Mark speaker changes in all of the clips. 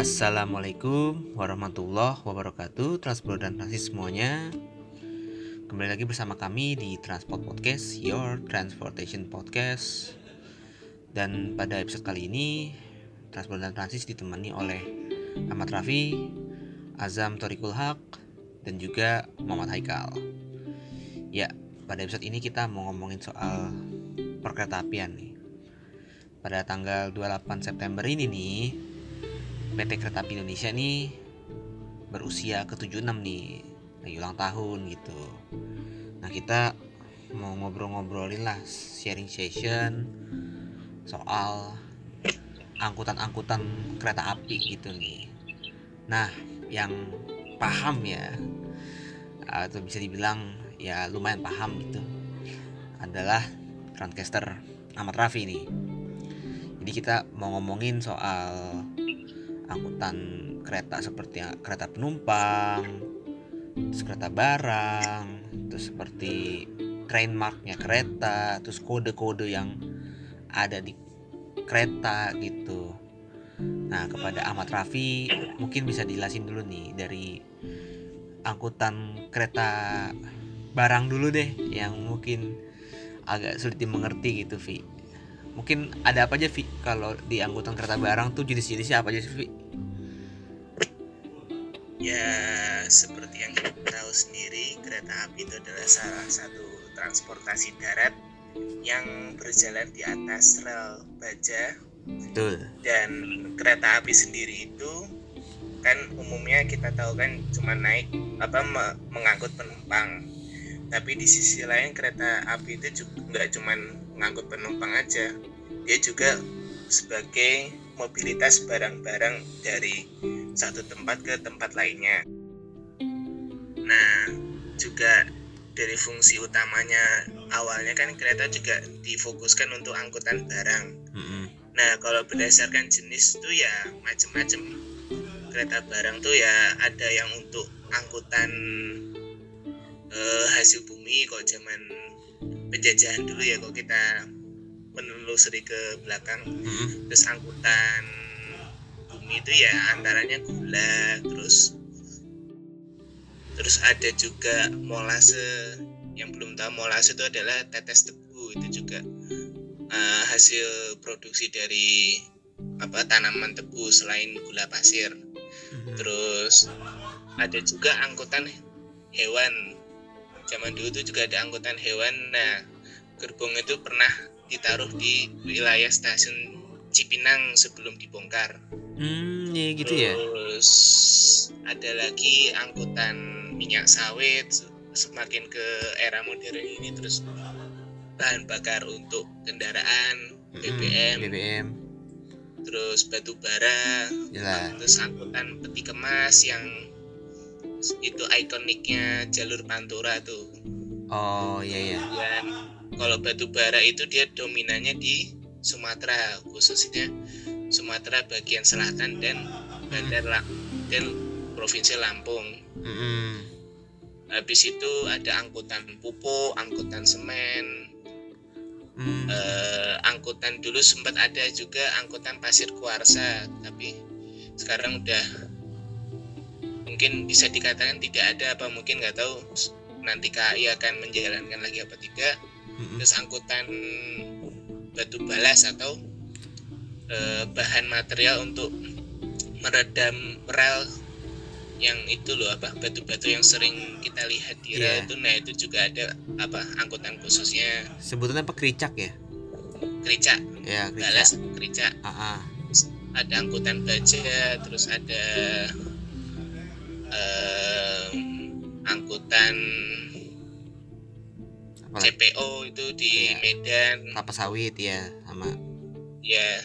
Speaker 1: Assalamualaikum warahmatullahi wabarakatuh Transport dan transit semuanya. Kembali lagi bersama kami di Transport Podcast Your Transportation Podcast. Dan pada episode kali ini Transport dan transit ditemani oleh Ahmad Rafi Azam Torikul Haq Dan juga Muhammad Haikal. Ya, pada episode ini kita mau ngomongin soal perkereta apian nih. Pada tanggal 28 September ini nih PT Kereta Api Indonesia nih berusia ke-76 nih. Lagi ulang tahun gitu. Nah kita mau ngobrol-ngobrolin lah sharing session soal angkutan-angkutan kereta api gitu nih. Nah yang paham ya atau bisa dibilang ya lumayan paham gitu adalah Transcaster Ahmad Rafi nih. Jadi kita mau ngomongin soal angkutan kereta seperti kereta penumpang, terus kereta barang, terus seperti train marknya kereta, terus kode-kode yang ada di kereta gitu. Nah kepada Ahmad Rafi mungkin bisa dijelasin dulu nih dari angkutan kereta barang dulu deh yang mungkin agak sulit dimengerti gitu Vi mungkin ada apa aja Vi kalau di angkutan kereta barang tuh jenis-jenisnya apa aja sih Vi?
Speaker 2: Ya seperti yang kita tahu sendiri kereta api itu adalah salah satu transportasi darat yang berjalan di atas rel baja.
Speaker 1: Betul.
Speaker 2: Dan kereta api sendiri itu kan umumnya kita tahu kan cuma naik apa mengangkut penumpang. Tapi di sisi lain kereta api itu juga nggak cuma mengangkut penumpang aja, dia juga sebagai mobilitas barang-barang dari satu tempat ke tempat lainnya. Nah, juga dari fungsi utamanya awalnya kan kereta juga difokuskan untuk angkutan barang.
Speaker 1: Mm-hmm.
Speaker 2: Nah, kalau berdasarkan jenis tuh ya macam-macam. Kereta barang tuh ya ada yang untuk angkutan eh, hasil bumi kalau zaman penjajahan dulu ya kalau kita menelusuri ke belakang.
Speaker 1: Mm-hmm.
Speaker 2: terus angkutan bumi itu ya antaranya gula terus terus ada juga molase. Yang belum tahu molase itu adalah tetes tebu itu juga uh, hasil produksi dari apa tanaman tebu selain gula pasir.
Speaker 1: Mm-hmm.
Speaker 2: terus ada juga angkutan hewan. Zaman dulu tuh juga ada angkutan hewan. Nah gerbong itu pernah ditaruh di wilayah stasiun Cipinang sebelum dibongkar
Speaker 1: Hmm, ya gitu ya.
Speaker 2: terus ada lagi angkutan minyak sawit semakin ke era modern ini terus bahan bakar untuk kendaraan BBM
Speaker 1: BBM.
Speaker 2: terus batu bara
Speaker 1: Jelas.
Speaker 2: terus angkutan peti kemas yang itu ikoniknya jalur pantura tuh
Speaker 1: Oh iya ya.
Speaker 2: dan kalau batu bara itu dia dominannya di Sumatera khususnya Sumatera bagian selatan dan Bandar Lam- dan Provinsi Lampung
Speaker 1: Mm-mm.
Speaker 2: habis itu ada angkutan pupuk angkutan semen
Speaker 1: Hmm.
Speaker 2: eh, angkutan dulu sempat ada juga angkutan pasir kuarsa tapi sekarang udah mungkin bisa dikatakan tidak ada apa mungkin nggak tahu nanti KAI akan menjalankan lagi apa tidak Terus angkutan batu balas atau eh, bahan material untuk meredam rel yang itu loh apa batu-batu yang sering kita lihat di rel
Speaker 1: Iya.
Speaker 2: itu nah itu juga ada apa angkutan khususnya
Speaker 1: Sebutannya apa kericak ya?
Speaker 2: kericak
Speaker 1: Ya,
Speaker 2: balas
Speaker 1: kericak.
Speaker 2: kericak
Speaker 1: Ah, ah.
Speaker 2: ada angkutan baja terus ada eh, angkutan? CPO itu di
Speaker 1: Iya.
Speaker 2: Medan.
Speaker 1: Kelapa sawit ya, sama.
Speaker 2: ya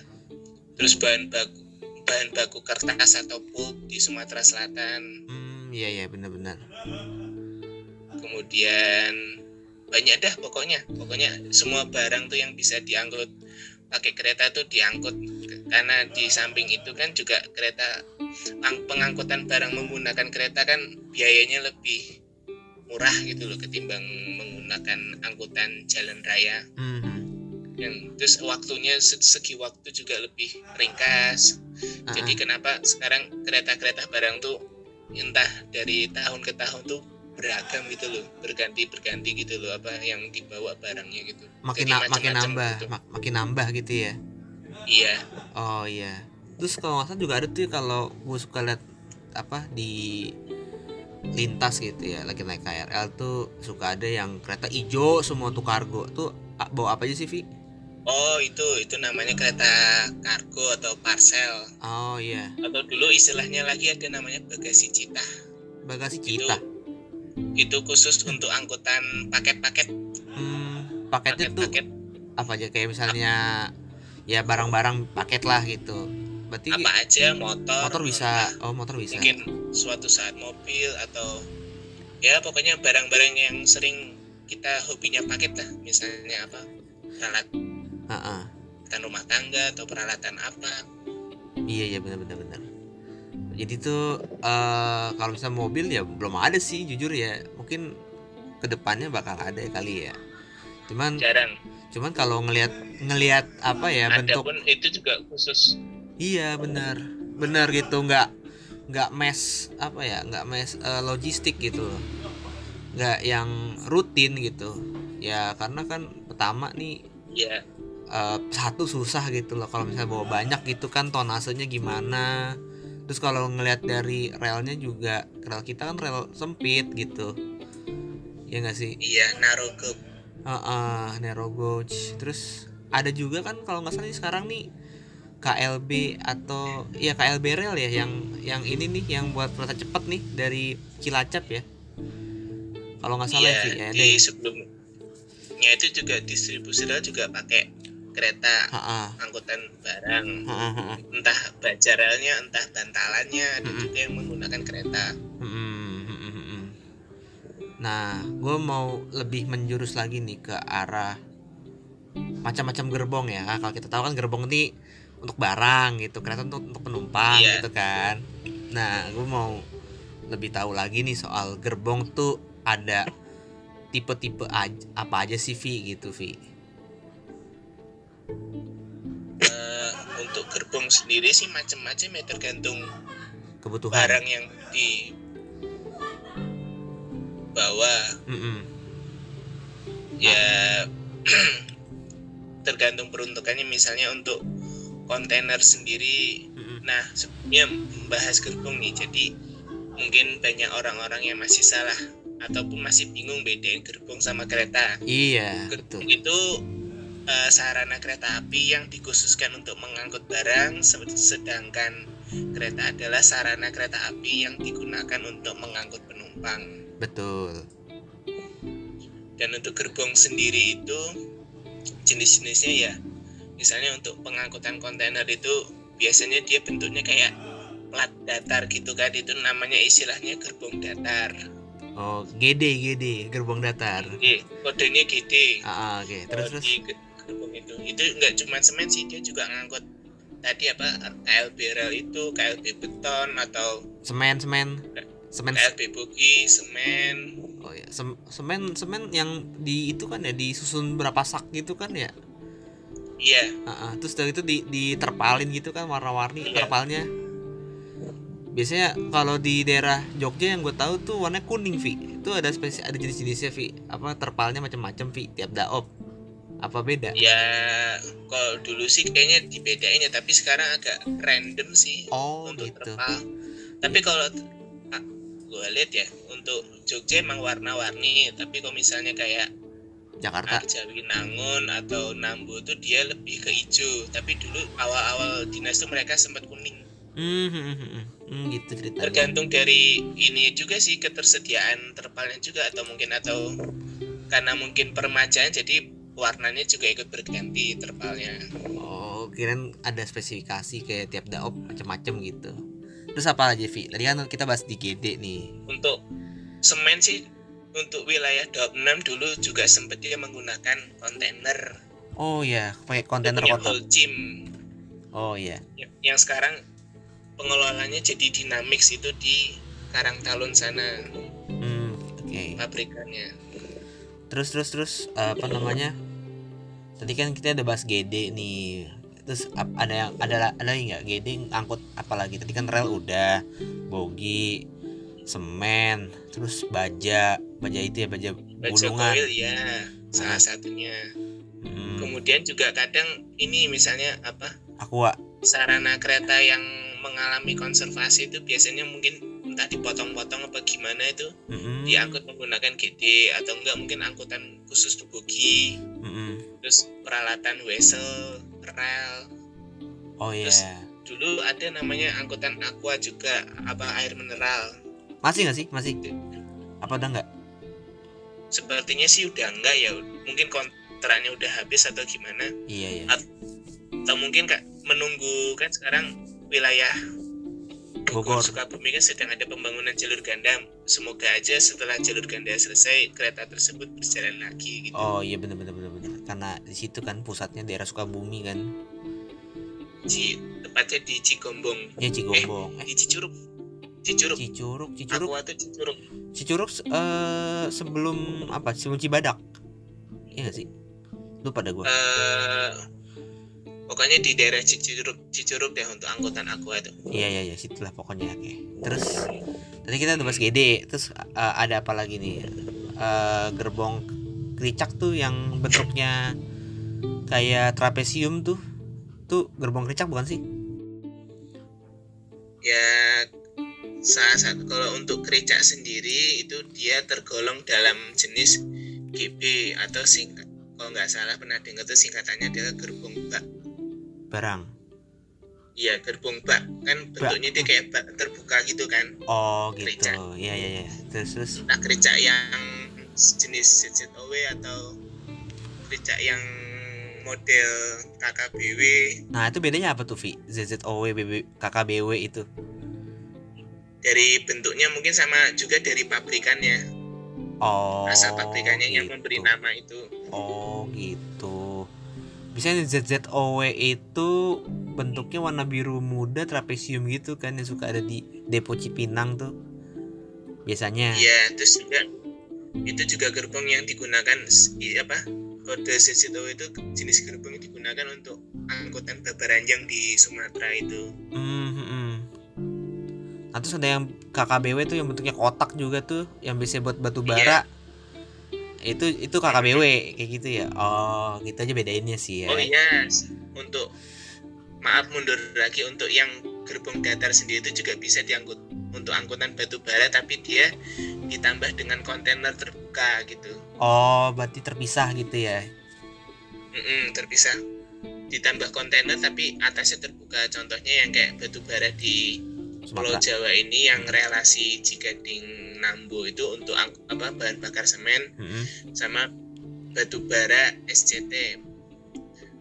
Speaker 2: terus bahan baku bahan baku kertas atau pulp di Sumatera Selatan.
Speaker 1: Hmm, iya ya, benar-benar.
Speaker 2: kemudian banyak dah pokoknya. Pokoknya semua barang tuh yang bisa diangkut. Pakai kereta tuh diangkut. Karena di samping itu kan juga kereta ang- pengangkutan barang menggunakan kereta kan biayanya lebih murah gitu loh ketimbang menggunakan angkutan jalan raya.
Speaker 1: Hmm.
Speaker 2: yang terus waktunya se- segi waktu juga lebih ringkas.
Speaker 1: Ah,
Speaker 2: jadi kenapa sekarang kereta-kereta barang tuh entah dari tahun ke tahun tuh beragam gitu loh berganti berganti gitu loh apa yang dibawa barangnya gitu.
Speaker 1: Makin
Speaker 2: Jadi
Speaker 1: na- makin nambah
Speaker 2: gitu.
Speaker 1: mak- makin nambah gitu ya?
Speaker 2: Iya.
Speaker 1: Oh iya. Terus kalau nggak salah juga ada tuh kalau gue suka lihat apa di lintas gitu ya lagi naik KRL tuh suka ada yang kereta ijo semua tuh kargo. Tuh bawa apa aja sih Vi?
Speaker 2: oh itu itu namanya kereta kargo atau parcel.
Speaker 1: Oh iya.
Speaker 2: Atau dulu istilahnya lagi ada namanya bagasi cita.
Speaker 1: Bagasi
Speaker 2: Itu
Speaker 1: kita
Speaker 2: itu khusus untuk angkutan paket-paket.
Speaker 1: Hmm, paketnya tuh
Speaker 2: paket-paket.
Speaker 1: apa aja? Kayak misalnya ya barang-barang paket lah gitu berarti
Speaker 2: apa aja motor
Speaker 1: motor bisa. oh motor bisa.
Speaker 2: Mungkin suatu saat mobil atau ya pokoknya barang-barang yang sering kita hobinya paket lah. Misalnya apa? Peralatan.
Speaker 1: Heeh.
Speaker 2: rumah tangga atau peralatan apa.
Speaker 1: Iya iya benar benar benar. Jadi tuh eh kalau misalnya mobil ya belum ada sih jujur ya. Mungkin ke depannya bakal ada kali ya. Cuman
Speaker 2: jarang.
Speaker 1: cuman kalau ngelihat ngelihat apa ya
Speaker 2: ada
Speaker 1: bentuk
Speaker 2: pun itu juga khusus
Speaker 1: iya benar. Benar gitu nggak nggak mes apa ya nggak mes eh, logistik gitu loh. Nggak yang rutin gitu. Ya karena kan pertama nih
Speaker 2: ya
Speaker 1: eh, satu susah gitu loh kalau misalnya bawa banyak gitu kan tonasenya gimana. Terus kalau ngelihat dari relnya juga rel kita kan rel sempit gitu. Ya nggak sih?
Speaker 2: Iya naruh ke
Speaker 1: Heeh, narrow gauge. Terus ada juga kan kalau nggak salah nih sekarang nih KLB atau ya KLB rel ya yang yang ini nih yang buat kereta cepat nih dari Cilacap ya. Kalau nggak salah
Speaker 2: iya,
Speaker 1: sih ya,
Speaker 2: di sebelumnya itu juga distribusi rel juga pakai kereta
Speaker 1: Heeh,
Speaker 2: angkutan barang
Speaker 1: heeh, heeh.
Speaker 2: entah baja relnya entah bantalannya ada juga yang menggunakan kereta.
Speaker 1: Nah, gue mau lebih menjurus lagi nih ke arah macam-macam gerbong ya. Kalau kita tahu kan gerbong ini untuk barang gitu, kereta untuk, untuk penumpang
Speaker 2: Iya.
Speaker 1: gitu kan. Nah, gue mau lebih tahu lagi nih soal gerbong tuh ada tipe-tipe apa aja sih Vi gitu Vi?
Speaker 2: Eh, untuk gerbong sendiri sih macam-macam ya tergantung
Speaker 1: Kebutuhan.
Speaker 2: barang yang dibawa
Speaker 1: Mm-mm.
Speaker 2: ya tergantung peruntukannya misalnya untuk kontainer sendiri nah sebelumnya membahas gerbong nih jadi mungkin banyak orang-orang yang masih salah ataupun masih bingung bedain gerbong sama kereta
Speaker 1: Iya,
Speaker 2: Gerbong
Speaker 1: betul.
Speaker 2: itu eh, sarana kereta api yang dikhususkan untuk mengangkut barang se- sedangkan kereta adalah sarana kereta api yang digunakan untuk mengangkut penumpang
Speaker 1: Betul.
Speaker 2: dan untuk gerbong sendiri itu jenis-jenisnya ya misalnya untuk pengangkutan kontainer itu biasanya dia bentuknya kayak plat datar gitu kan itu namanya istilahnya gerbong datar
Speaker 1: Oh, GD GD, gerbong datar.
Speaker 2: Jadi, kodenya GD
Speaker 1: Ah, ah, oke. Terus
Speaker 2: Kalau
Speaker 1: terus.
Speaker 2: ge- gerbong itu itu nggak cuma semen sih dia juga ngangkut tadi apa KLB rel itu KLB beton atau
Speaker 1: Semen semen. Semen
Speaker 2: KLB bogi semen
Speaker 1: Oh ya, sem- semen semen yang di itu kan ya disusun berapa sak gitu kan ya.
Speaker 2: Iya
Speaker 1: Ah, ah. terus dari itu di diterpalin gitu kan warna-warni
Speaker 2: Iya.
Speaker 1: terpalnya. Biasanya kalau di daerah Jogja yang gue tahu tuh warnanya kuning, Vi. Itu ada spesies ada jenis-jenisnya, Vi. Apa terpalnya macam-macam, Vi. Tiap daop. Apa beda?
Speaker 2: ya kalau dulu sih kayaknya dibedain ya tapi sekarang agak random sih
Speaker 1: Oh,
Speaker 2: untuk
Speaker 1: gitu.
Speaker 2: terpal tapi kalau gue lihat ya untuk Jogja emang warna-warni tapi kalau misalnya kayak
Speaker 1: Jakarta.
Speaker 2: Arjawi Nangun atau Nambu tuh dia lebih ke hijau tapi dulu awal-awal dinas tuh mereka sempat kuning
Speaker 1: Hmm, hmm, hmm, hmm. Hmm, gitu ceritanya.
Speaker 2: tergantung dari ini juga sih ketersediaan terpalnya juga atau mungkin atau karena mungkin permajaan jadi warnanya juga ikut berganti terpalnya
Speaker 1: Oh, kirain ada spesifikasi kayak tiap daop macam-macam gitu. Terus apa aja, Vi? Tadi kan kita bahas di GD nih.
Speaker 2: untuk semen sih untuk wilayah Daup 6 dulu juga sempat dia menggunakan kontainer
Speaker 1: Oh ya, pakai kontainer kotak.
Speaker 2: Holcim
Speaker 1: Oh iya.
Speaker 2: yang, yang sekarang pengelolaannya jadi Dynamics itu di Karangtalun sana
Speaker 1: Hmm, oke.
Speaker 2: pabrikannya
Speaker 1: Terus terus terus apa namanya? tadi kan kita udah bahas GD nih terus ada yang ada ada nggak GD angkut apa lagi tadi kan rel udah bogi semen terus baja baja itu ya baja
Speaker 2: Baja
Speaker 1: gulungan
Speaker 2: koil ya salah
Speaker 1: Ah.
Speaker 2: satunya.
Speaker 1: Hmm,
Speaker 2: kemudian juga kadang ini misalnya apa?
Speaker 1: Aqua.
Speaker 2: Sarana kereta yang mengalami konservasi itu biasanya mungkin entah dipotong-potong apa gimana itu
Speaker 1: Mm-mm.
Speaker 2: diangkut menggunakan GD atau enggak mungkin angkutan khusus bogi
Speaker 1: Mm-mm.
Speaker 2: terus peralatan wesel rel.
Speaker 1: Oh iya.
Speaker 2: Terus- dulu ada namanya angkutan aqua juga apa air mineral
Speaker 1: masih nggak sih? Masih. Apa udah nggak?
Speaker 2: Sepertinya sih udah enggak ya. Mungkin kontraknya udah habis atau gimana?
Speaker 1: Iya iya.
Speaker 2: Atau mungkin kak menunggu kan sekarang wilayah Bogor,
Speaker 1: Bogor.
Speaker 2: Sukabumi kan sedang ada pembangunan jalur ganda semoga aja setelah jalur ganda selesai kereta tersebut berjalan lagi gitu.
Speaker 1: Oh iya bener bener bener bener. Karena di situ kan pusatnya daerah Sukabumi kan.
Speaker 2: Di tepatnya di Cigombong.
Speaker 1: Ya Cigombong. Eh
Speaker 2: di Cicurug Cicurug
Speaker 1: Cicurug Cicurug
Speaker 2: Aqua tuh Cicurug
Speaker 1: Cicurug eh sebelum apa? Sebelum Cibadak? Iya gak sih? Lupa pada gua.
Speaker 2: Eh pokoknya di daerah Cicurug Cicurug deh untuk angkutan Aqua itu.
Speaker 1: Iya iya iya. Situlah pokoknya. Oke. Terus tadi kita udah bahas GD terus eh, ada apa lagi nih? Eh, gerbong kericak tuh yang bentuknya kayak trapesium tuh. Tuh gerbong kericak bukan sih?
Speaker 2: Ya salah satu kalau untuk kericak sendiri itu dia tergolong dalam jenis GB atau singkat. Kalau nggak salah pernah dengar tuh singkatannya adalah gerbong bak.
Speaker 1: Barang.
Speaker 2: Iya gerbong bak. Kan bentuknya dia kayak bak terbuka gitu kan.
Speaker 1: Oh gitu. Iya iya iya. Terus terus.
Speaker 2: Nah kericak yang jenis ZZOW atau kericak yang model KKBW
Speaker 1: nah itu bedanya apa tuh Vi? ZZOW BB KKBW itu
Speaker 2: dari bentuknya mungkin sama juga dari pabrikannya
Speaker 1: oh
Speaker 2: asal pabrikannya yang memberi
Speaker 1: gitu.
Speaker 2: nama itu
Speaker 1: Oh gitu. Misalnya ZZOW itu bentuknya warna biru muda trapesium gitu kan yang suka ada di Depo Cipinang tuh. Biasanya.
Speaker 2: Iya, terus juga itu juga gerbong yang digunakan apa kode ZZO itu jenis gerbong yang digunakan untuk angkutan babaranjang di Sumatera itu.
Speaker 1: Hmm, hmm, hmm. Nah, terus ada yang KKBW tuh yang bentuknya kotak juga tuh yang bisa buat batu bara. Itu itu KKBW kayak gitu ya. Oh, gitu aja bedainnya sih ya.
Speaker 2: Oh iya, s- untuk maaf mundur lagi untuk yang gerbong datar sendiri itu juga bisa diangkut untuk angkutan batu bara tapi dia ditambah dengan kontainer terbuka gitu.
Speaker 1: Oh, berarti terpisah gitu ya.
Speaker 2: Mm-mm, terpisah ditambah kontainer tapi atasnya terbuka contohnya yang kayak batu bara di Pulau. Jawa ini yang relasi Cigading Nambo itu untuk apa bahan bakar semen
Speaker 1: Mm-mm.
Speaker 2: sama batu bara SCT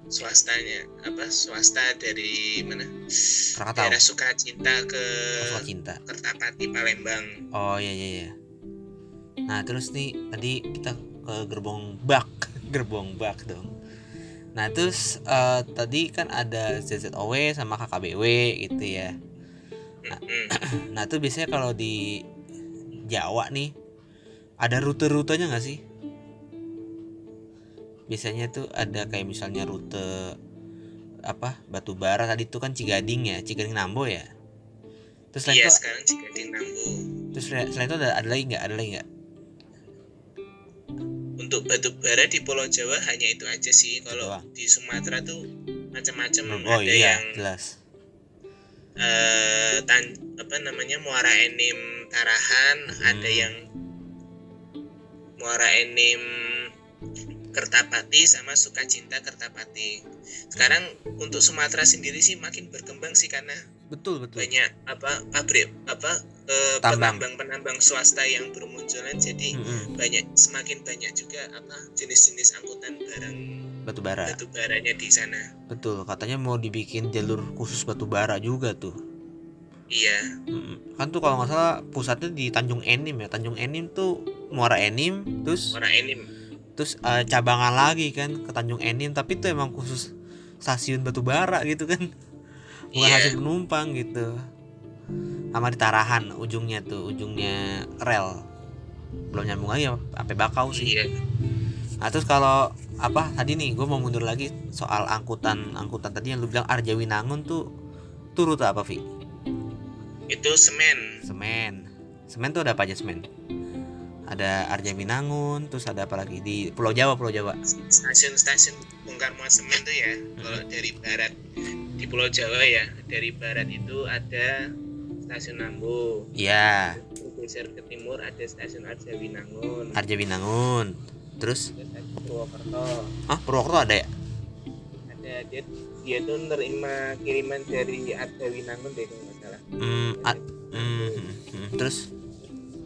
Speaker 2: swastanya apa swasta dari mana
Speaker 1: Krakatau.
Speaker 2: daerah Sukacinta ke
Speaker 1: Masalah cinta.
Speaker 2: Kertapati Palembang
Speaker 1: Oh iya iya iya. Nah terus nih tadi kita ke gerbong bak, gerbong bak dong. Nah terus eh, tadi kan ada ZZOW sama KKBW gitu ya. Nah itu biasanya kalau di Jawa nih ada rute-rutenya nggak sih? Biasanya tuh ada kayak misalnya rute apa batu bara tadi tuh kan Cigading ya, Cigading Nambo ya. Terus selain
Speaker 2: iya
Speaker 1: itu,
Speaker 2: sekarang Cigading Nambo
Speaker 1: terus selain itu ada, ada lagi nggak? Ada lagi nggak?
Speaker 2: untuk batu bara di Pulau Jawa hanya itu aja sih kalau di Sumatera tuh macam-macam
Speaker 1: Oh
Speaker 2: ada
Speaker 1: iya,
Speaker 2: yang
Speaker 1: jelas.
Speaker 2: Eh tan apa namanya muara enim tarahan ada
Speaker 1: Hmm.
Speaker 2: yang muara enim kertapati sama sukacinta kertapati sekarang untuk Sumatera sendiri sih makin berkembang sih karena
Speaker 1: Betul betul.
Speaker 2: banyak apa pabrik apa eh,
Speaker 1: Tambang.
Speaker 2: penambang-penambang swasta yang bermunculan jadi
Speaker 1: Mm-mm.
Speaker 2: banyak semakin banyak juga apa jenis-jenis angkutan barang
Speaker 1: Batu bara.
Speaker 2: batu baranya di sana
Speaker 1: Betul, katanya mau dibikin jalur khusus batu bara juga tuh.
Speaker 2: iya
Speaker 1: Mm-mm. Kan tuh kalau nggak salah pusatnya di Tanjung Enim ya. Tanjung Enim tuh Muara Enim, terus
Speaker 2: muara enim
Speaker 1: terus eh, cabangan lagi kan ke Tanjung Enim, tapi itu emang khusus stasiun batu bara gitu kan. Bukan
Speaker 2: Iya.
Speaker 1: hasil penumpang gitu. Sama di Tarahan ujungnya tuh, ujungnya rel. Belum nyambung lagi sampai Bakau sih.
Speaker 2: iya
Speaker 1: Nah terus kalau apa tadi nih gue mau mundur lagi soal angkutan angkutan tadi yang lu bilang Arjawinangun tuh tuh rute apa Vi?
Speaker 2: Itu semen.
Speaker 1: Semen. Semen tuh ada apa aja semen? Ada Arjawinangun, terus ada apa lagi di Pulau Jawa Pulau Jawa?
Speaker 2: Stasiun-stasiun bongkar muat semen tuh ya. Kalau dari barat di Pulau Jawa ya, dari barat itu ada stasiun Nambo.
Speaker 1: Iya.
Speaker 2: Geser ke timur ada stasiun Arjawinangun.
Speaker 1: Arjawinangun. Terus?
Speaker 2: Purwokerto.
Speaker 1: Ah Purwokerto ada ya?
Speaker 2: Ada dia dia tuh nerima kiriman dari Arjawinangun deh kalau nggak salah.
Speaker 1: Hmm, a- hmm, hmm, hmm. Terus?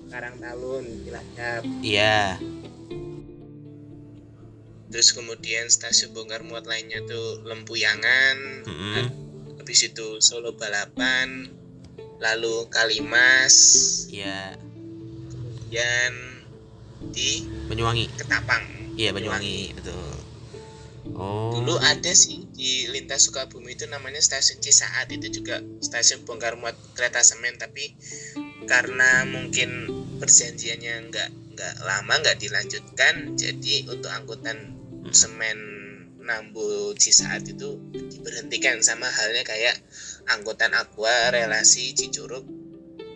Speaker 2: Karangtalun, Cilacap.
Speaker 1: Iya.
Speaker 2: Terus kemudian stasiun bongkar muat lainnya tuh Lempuyangan.
Speaker 1: Mm-mm.
Speaker 2: Habis itu Solo Balapan, lalu Kalimas,
Speaker 1: Iya.
Speaker 2: kemudian di
Speaker 1: Banyuwangi.
Speaker 2: Ketapang.
Speaker 1: Iya Banyuwangi betul. Oh.
Speaker 2: Dulu ada sih di lintas Sukabumi itu namanya stasiun Cisaat itu juga stasiun bongkar muat kereta semen tapi karena mungkin perjanjiannya nggak nggak lama nggak dilanjutkan jadi untuk angkutan
Speaker 1: Hmm.
Speaker 2: semen Nambo Cisaat itu diberhentikan sama halnya kayak angkutan Aqua relasi Cicurug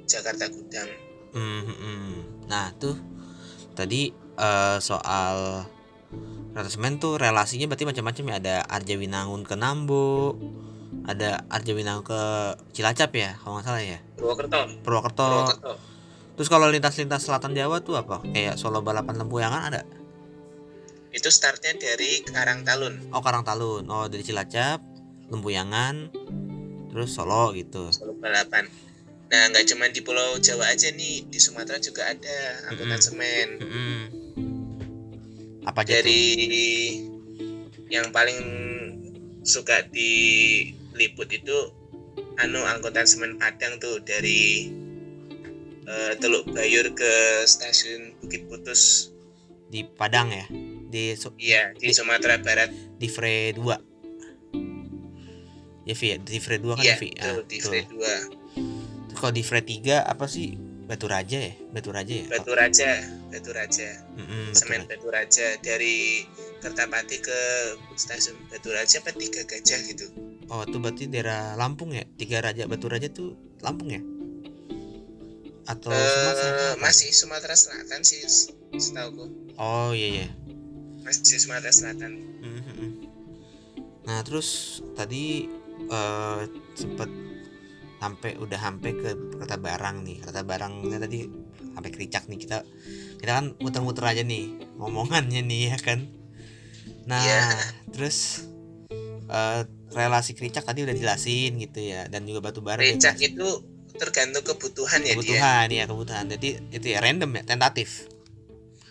Speaker 2: Jakarta Gudang.
Speaker 1: Hmm, hmm. Nah tuh tadi eh, soal semen tuh relasinya berarti macam-macam ya ada Arjawinangun ke Nambo, ada Arjawinangun ke Cilacap ya kalau nggak salah ya.
Speaker 2: Purwokerto.
Speaker 1: Purwokerto.
Speaker 2: Purwokerto.
Speaker 1: Terus kalau lintas-lintas selatan Jawa tuh apa? Kayak Solo Balapan Lempuyangan ada?
Speaker 2: Itu startnya dari Karangtalun,
Speaker 1: Oh Karangtalun. Oh dari Cilacap, Lempuyangan, terus Solo gitu.
Speaker 2: Solo Balapan. Nah, nggak cuma di Pulau Jawa aja nih, di Sumatera juga ada angkutan
Speaker 1: Mm-mm.
Speaker 2: semen.
Speaker 1: Mm-mm. Apa aja
Speaker 2: Dari yang paling suka diliput itu anu angkutan semen Padang tuh dari eh, Teluk Bayur ke stasiun Bukit Putus.
Speaker 1: di Padang ya? Di Su-
Speaker 2: Iya, di
Speaker 1: Di-
Speaker 2: Sumatera Barat.
Speaker 1: di Fre 2 ya Vi di Fre 2 kan
Speaker 2: Iya,
Speaker 1: Vi
Speaker 2: tuh di Fre 2.
Speaker 1: Kalau di Fre 3 apa sih? Batu Raja ya? Batu Raja ya?
Speaker 2: Batu Raja, Batu Raja.
Speaker 1: Batu
Speaker 2: semen. Batu Raja dari Kertapati ke stasiun Batu Raja apa tiga gajah gitu?
Speaker 1: Oh itu berarti daerah Lampung ya? Tiga Raja Batu Raja tuh Lampung ya? Atau
Speaker 2: Eh,
Speaker 1: Sumatera?
Speaker 2: masih Sumatera Selatan sih setahu
Speaker 1: oh iya iya.
Speaker 2: Masih Sumatera Selatan.
Speaker 1: Mhm. nah terus tadi eh sempet sampai udah sampai ke kereta barang nih. Kereta barangnya tadi sampai kericak nih kita. Kita kan muter-muter aja nih ngomongannya nih ya kan? Nah
Speaker 2: Iya.
Speaker 1: terus eh, relasi kericak tadi udah jelasin gitu ya dan juga batu bara
Speaker 2: Becak
Speaker 1: jelasin.
Speaker 2: itu tergantung kebutuhan ya dia
Speaker 1: kebutuhan ya kebutuhan. Jadi itu ya random ya tentatif.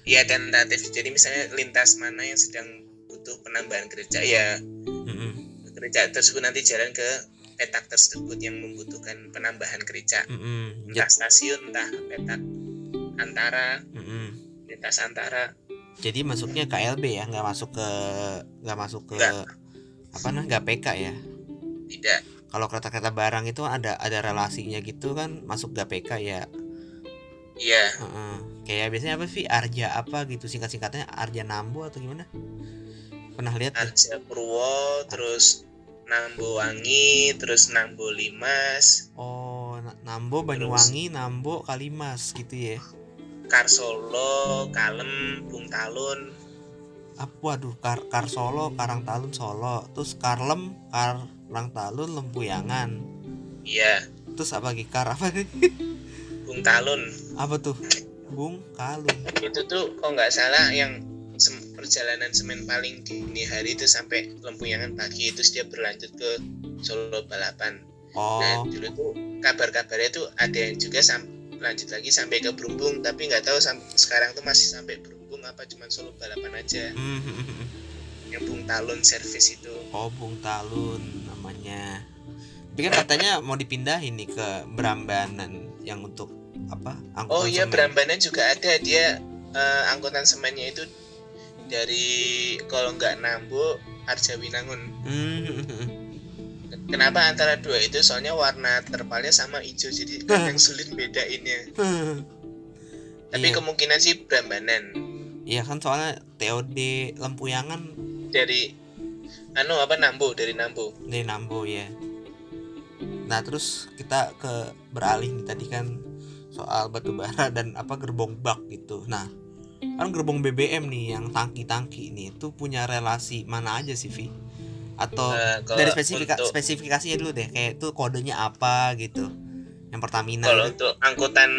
Speaker 2: Iya tentatif. Jadi misalnya lintas mana yang sedang butuh penambahan kerja ya
Speaker 1: Mm-mm.
Speaker 2: kerja tersebut nanti jalan ke petak tersebut yang membutuhkan penambahan kerja
Speaker 1: Mm-mm.
Speaker 2: entah stasiun entah petak antara
Speaker 1: Mm-mm.
Speaker 2: lintas antara
Speaker 1: jadi masuknya KLB ya nggak masuk ke nggak masuk ke
Speaker 2: Nggak.
Speaker 1: apa nah nggak PK ya
Speaker 2: tidak
Speaker 1: kalau kereta-kereta barang itu ada ada relasinya gitu kan masuk GPK ya
Speaker 2: iya
Speaker 1: Heeh. kayak biasanya apa sih Arja apa gitu singkat-singkatnya Arja Nambo atau gimana pernah lihat?
Speaker 2: Arja Purwo terus Nambo Wangi terus Nambo Limas.
Speaker 1: Oh Na- Nambo Banyuwangi Nambo Kalimas gitu ya?
Speaker 2: Karsolo Kalem Bung Talun.
Speaker 1: Apa waduh Kar, Kar Solo Karang Talun Solo. Terus Karlem Karang Talun Lempuyangan.
Speaker 2: Iya.
Speaker 1: Terus apa lagi? Kar apa
Speaker 2: Bung Talun.
Speaker 1: Apa tuh? Bung Kalun.
Speaker 2: Itu tuh kok nggak salah yang perjalanan semen paling dini hari itu sampai Lempuyangan pagi itu dia berlanjut ke Solo Balapan. Nah
Speaker 1: oh
Speaker 2: dulu tuh kabar-kabarnya tuh ada yang juga lanjut lagi sampai ke Brumbung tapi nggak tahu sekarang tuh masih sampai Brumbung apa cuma Solo Balapan aja.
Speaker 1: Hmm,
Speaker 2: yang Bung Talun service itu.
Speaker 1: Oh Bung Talun namanya. Tapi kan katanya mau dipindahin nih ke Brambanan yang untuk apa? Angkutan
Speaker 2: Oh iya
Speaker 1: semen.
Speaker 2: Brambanan juga ada. Dia eh, angkutan semennya itu dari kalau nggak Nambo Arjawinangun.
Speaker 1: Hmm,
Speaker 2: Kenapa antara dua itu? Soalnya warna terpalnya sama hijau jadi kadang sulit bedainnya. Tapi
Speaker 1: Iya.
Speaker 2: kemungkinan sih Brambanan.
Speaker 1: Iya kan soalnya TOD Lempuyangan
Speaker 2: dari anu apa Nambo dari Nambo
Speaker 1: dari Nambo ya. Nah terus kita ke beralih nih tadi kan soal batu bara dan apa gerbong bak gitu. Nah kan gerbong BBM nih yang tangki-tangki ini itu punya relasi mana aja sih Vi? Atau
Speaker 2: Nah, kalau
Speaker 1: dari spesifika
Speaker 2: untuk-
Speaker 1: spesifikasinya dulu deh kayak itu kodenya apa gitu? Yang Pertamina
Speaker 2: kalau
Speaker 1: gitu.
Speaker 2: untuk angkutan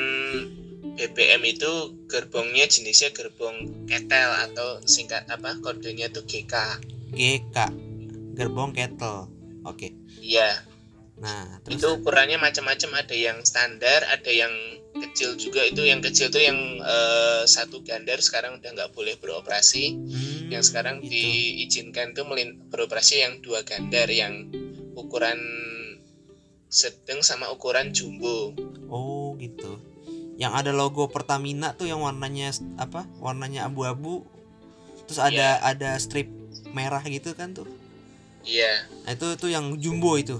Speaker 2: BBM itu gerbongnya jenisnya gerbong ketel atau singkat apa kodenya tuh GK
Speaker 1: GK gerbong kettle. Oke.
Speaker 2: iya
Speaker 1: Nah terus
Speaker 2: itu ukurannya macam-macam ada yang standar ada yang kecil juga itu yang kecil tuh yang eh, satu gandar sekarang udah nggak boleh beroperasi
Speaker 1: hmm,
Speaker 2: yang sekarang
Speaker 1: gitu.
Speaker 2: diizinkan tuh melin- beroperasi yang dua gandar yang ukuran sedang sama ukuran jumbo
Speaker 1: Oh gitu. Yang ada logo Pertamina tuh yang warnanya apa? Warnanya abu-abu. Terus ada ada strip merah gitu kan tuh.
Speaker 2: iya
Speaker 1: Nah, itu tuh yang jumbo itu.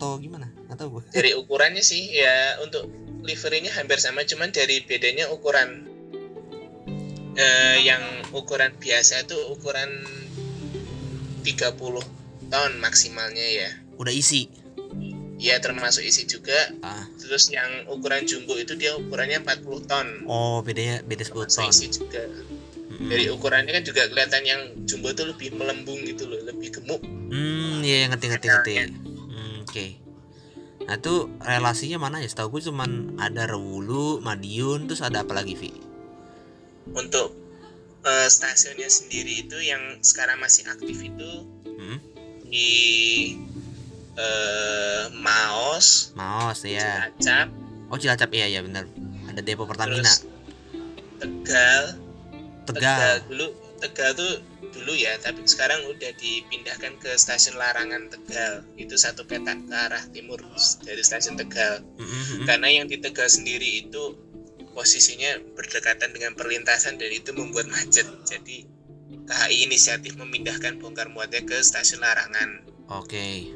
Speaker 1: Atau gimana? Atau gue.
Speaker 2: dari ukurannya sih ya untuk liverinya hampir sama cuman dari bedanya ukuran eh, yang ukuran biasa itu ukuran 30 ton maksimalnya ya
Speaker 1: Udah isi.
Speaker 2: ya termasuk isi juga
Speaker 1: Ah.
Speaker 2: terus yang ukuran jumbo itu dia ukurannya 40 ton
Speaker 1: Oh, bedanya beda 10
Speaker 2: termasuk
Speaker 1: ton.
Speaker 2: isi juga
Speaker 1: Mm-mm.
Speaker 2: dari ukurannya kan juga kelihatan yang jumbo itu lebih melembung gitu loh lebih gemuk
Speaker 1: Hmm, iya ngerti ngerti ngerti. Oke. Nah, itu relasinya mana ya? Setahu gue cuman ada Rewulu, Madiun, terus ada apa lagi, Vi?
Speaker 2: untuk eh, stasiunnya sendiri itu yang sekarang masih aktif itu
Speaker 1: Hmm?
Speaker 2: di eh, Maos,
Speaker 1: Maos ya.
Speaker 2: Cilacap,
Speaker 1: Oh, Cilacap iya ya benar. Ada depo Pertamina.
Speaker 2: terus Tegal,
Speaker 1: Tegal.
Speaker 2: dulu Tegal tuh dulu ya, tapi sekarang udah dipindahkan ke stasiun Larangan Tegal. Itu satu petak ke arah timur dari stasiun Tegal.
Speaker 1: Mm-mm.
Speaker 2: Karena yang di Tegal sendiri itu posisinya berdekatan dengan perlintasan dan itu membuat macet. Jadi KHI inisiatif memindahkan bongkar muatnya ke stasiun Larangan.
Speaker 1: Oke.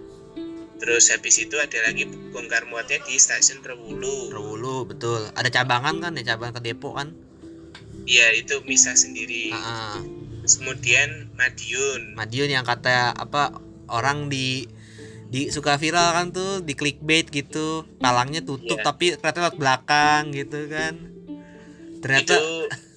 Speaker 2: Terus habis itu ada lagi bongkar muatnya di stasiun Rewulu.
Speaker 1: Rewulu betul. Ada cabangan kan ya cabang ke depo kan?
Speaker 2: Iya itu misah sendiri.
Speaker 1: Ah, ah.
Speaker 2: Terus kemudian Madiun.
Speaker 1: Madiun yang kata apa orang di di suka viral kan tuh di clickbait gitu palangnya tutup
Speaker 2: Iya.
Speaker 1: tapi ternyata lewat belakang gitu kan ternyata
Speaker 2: itu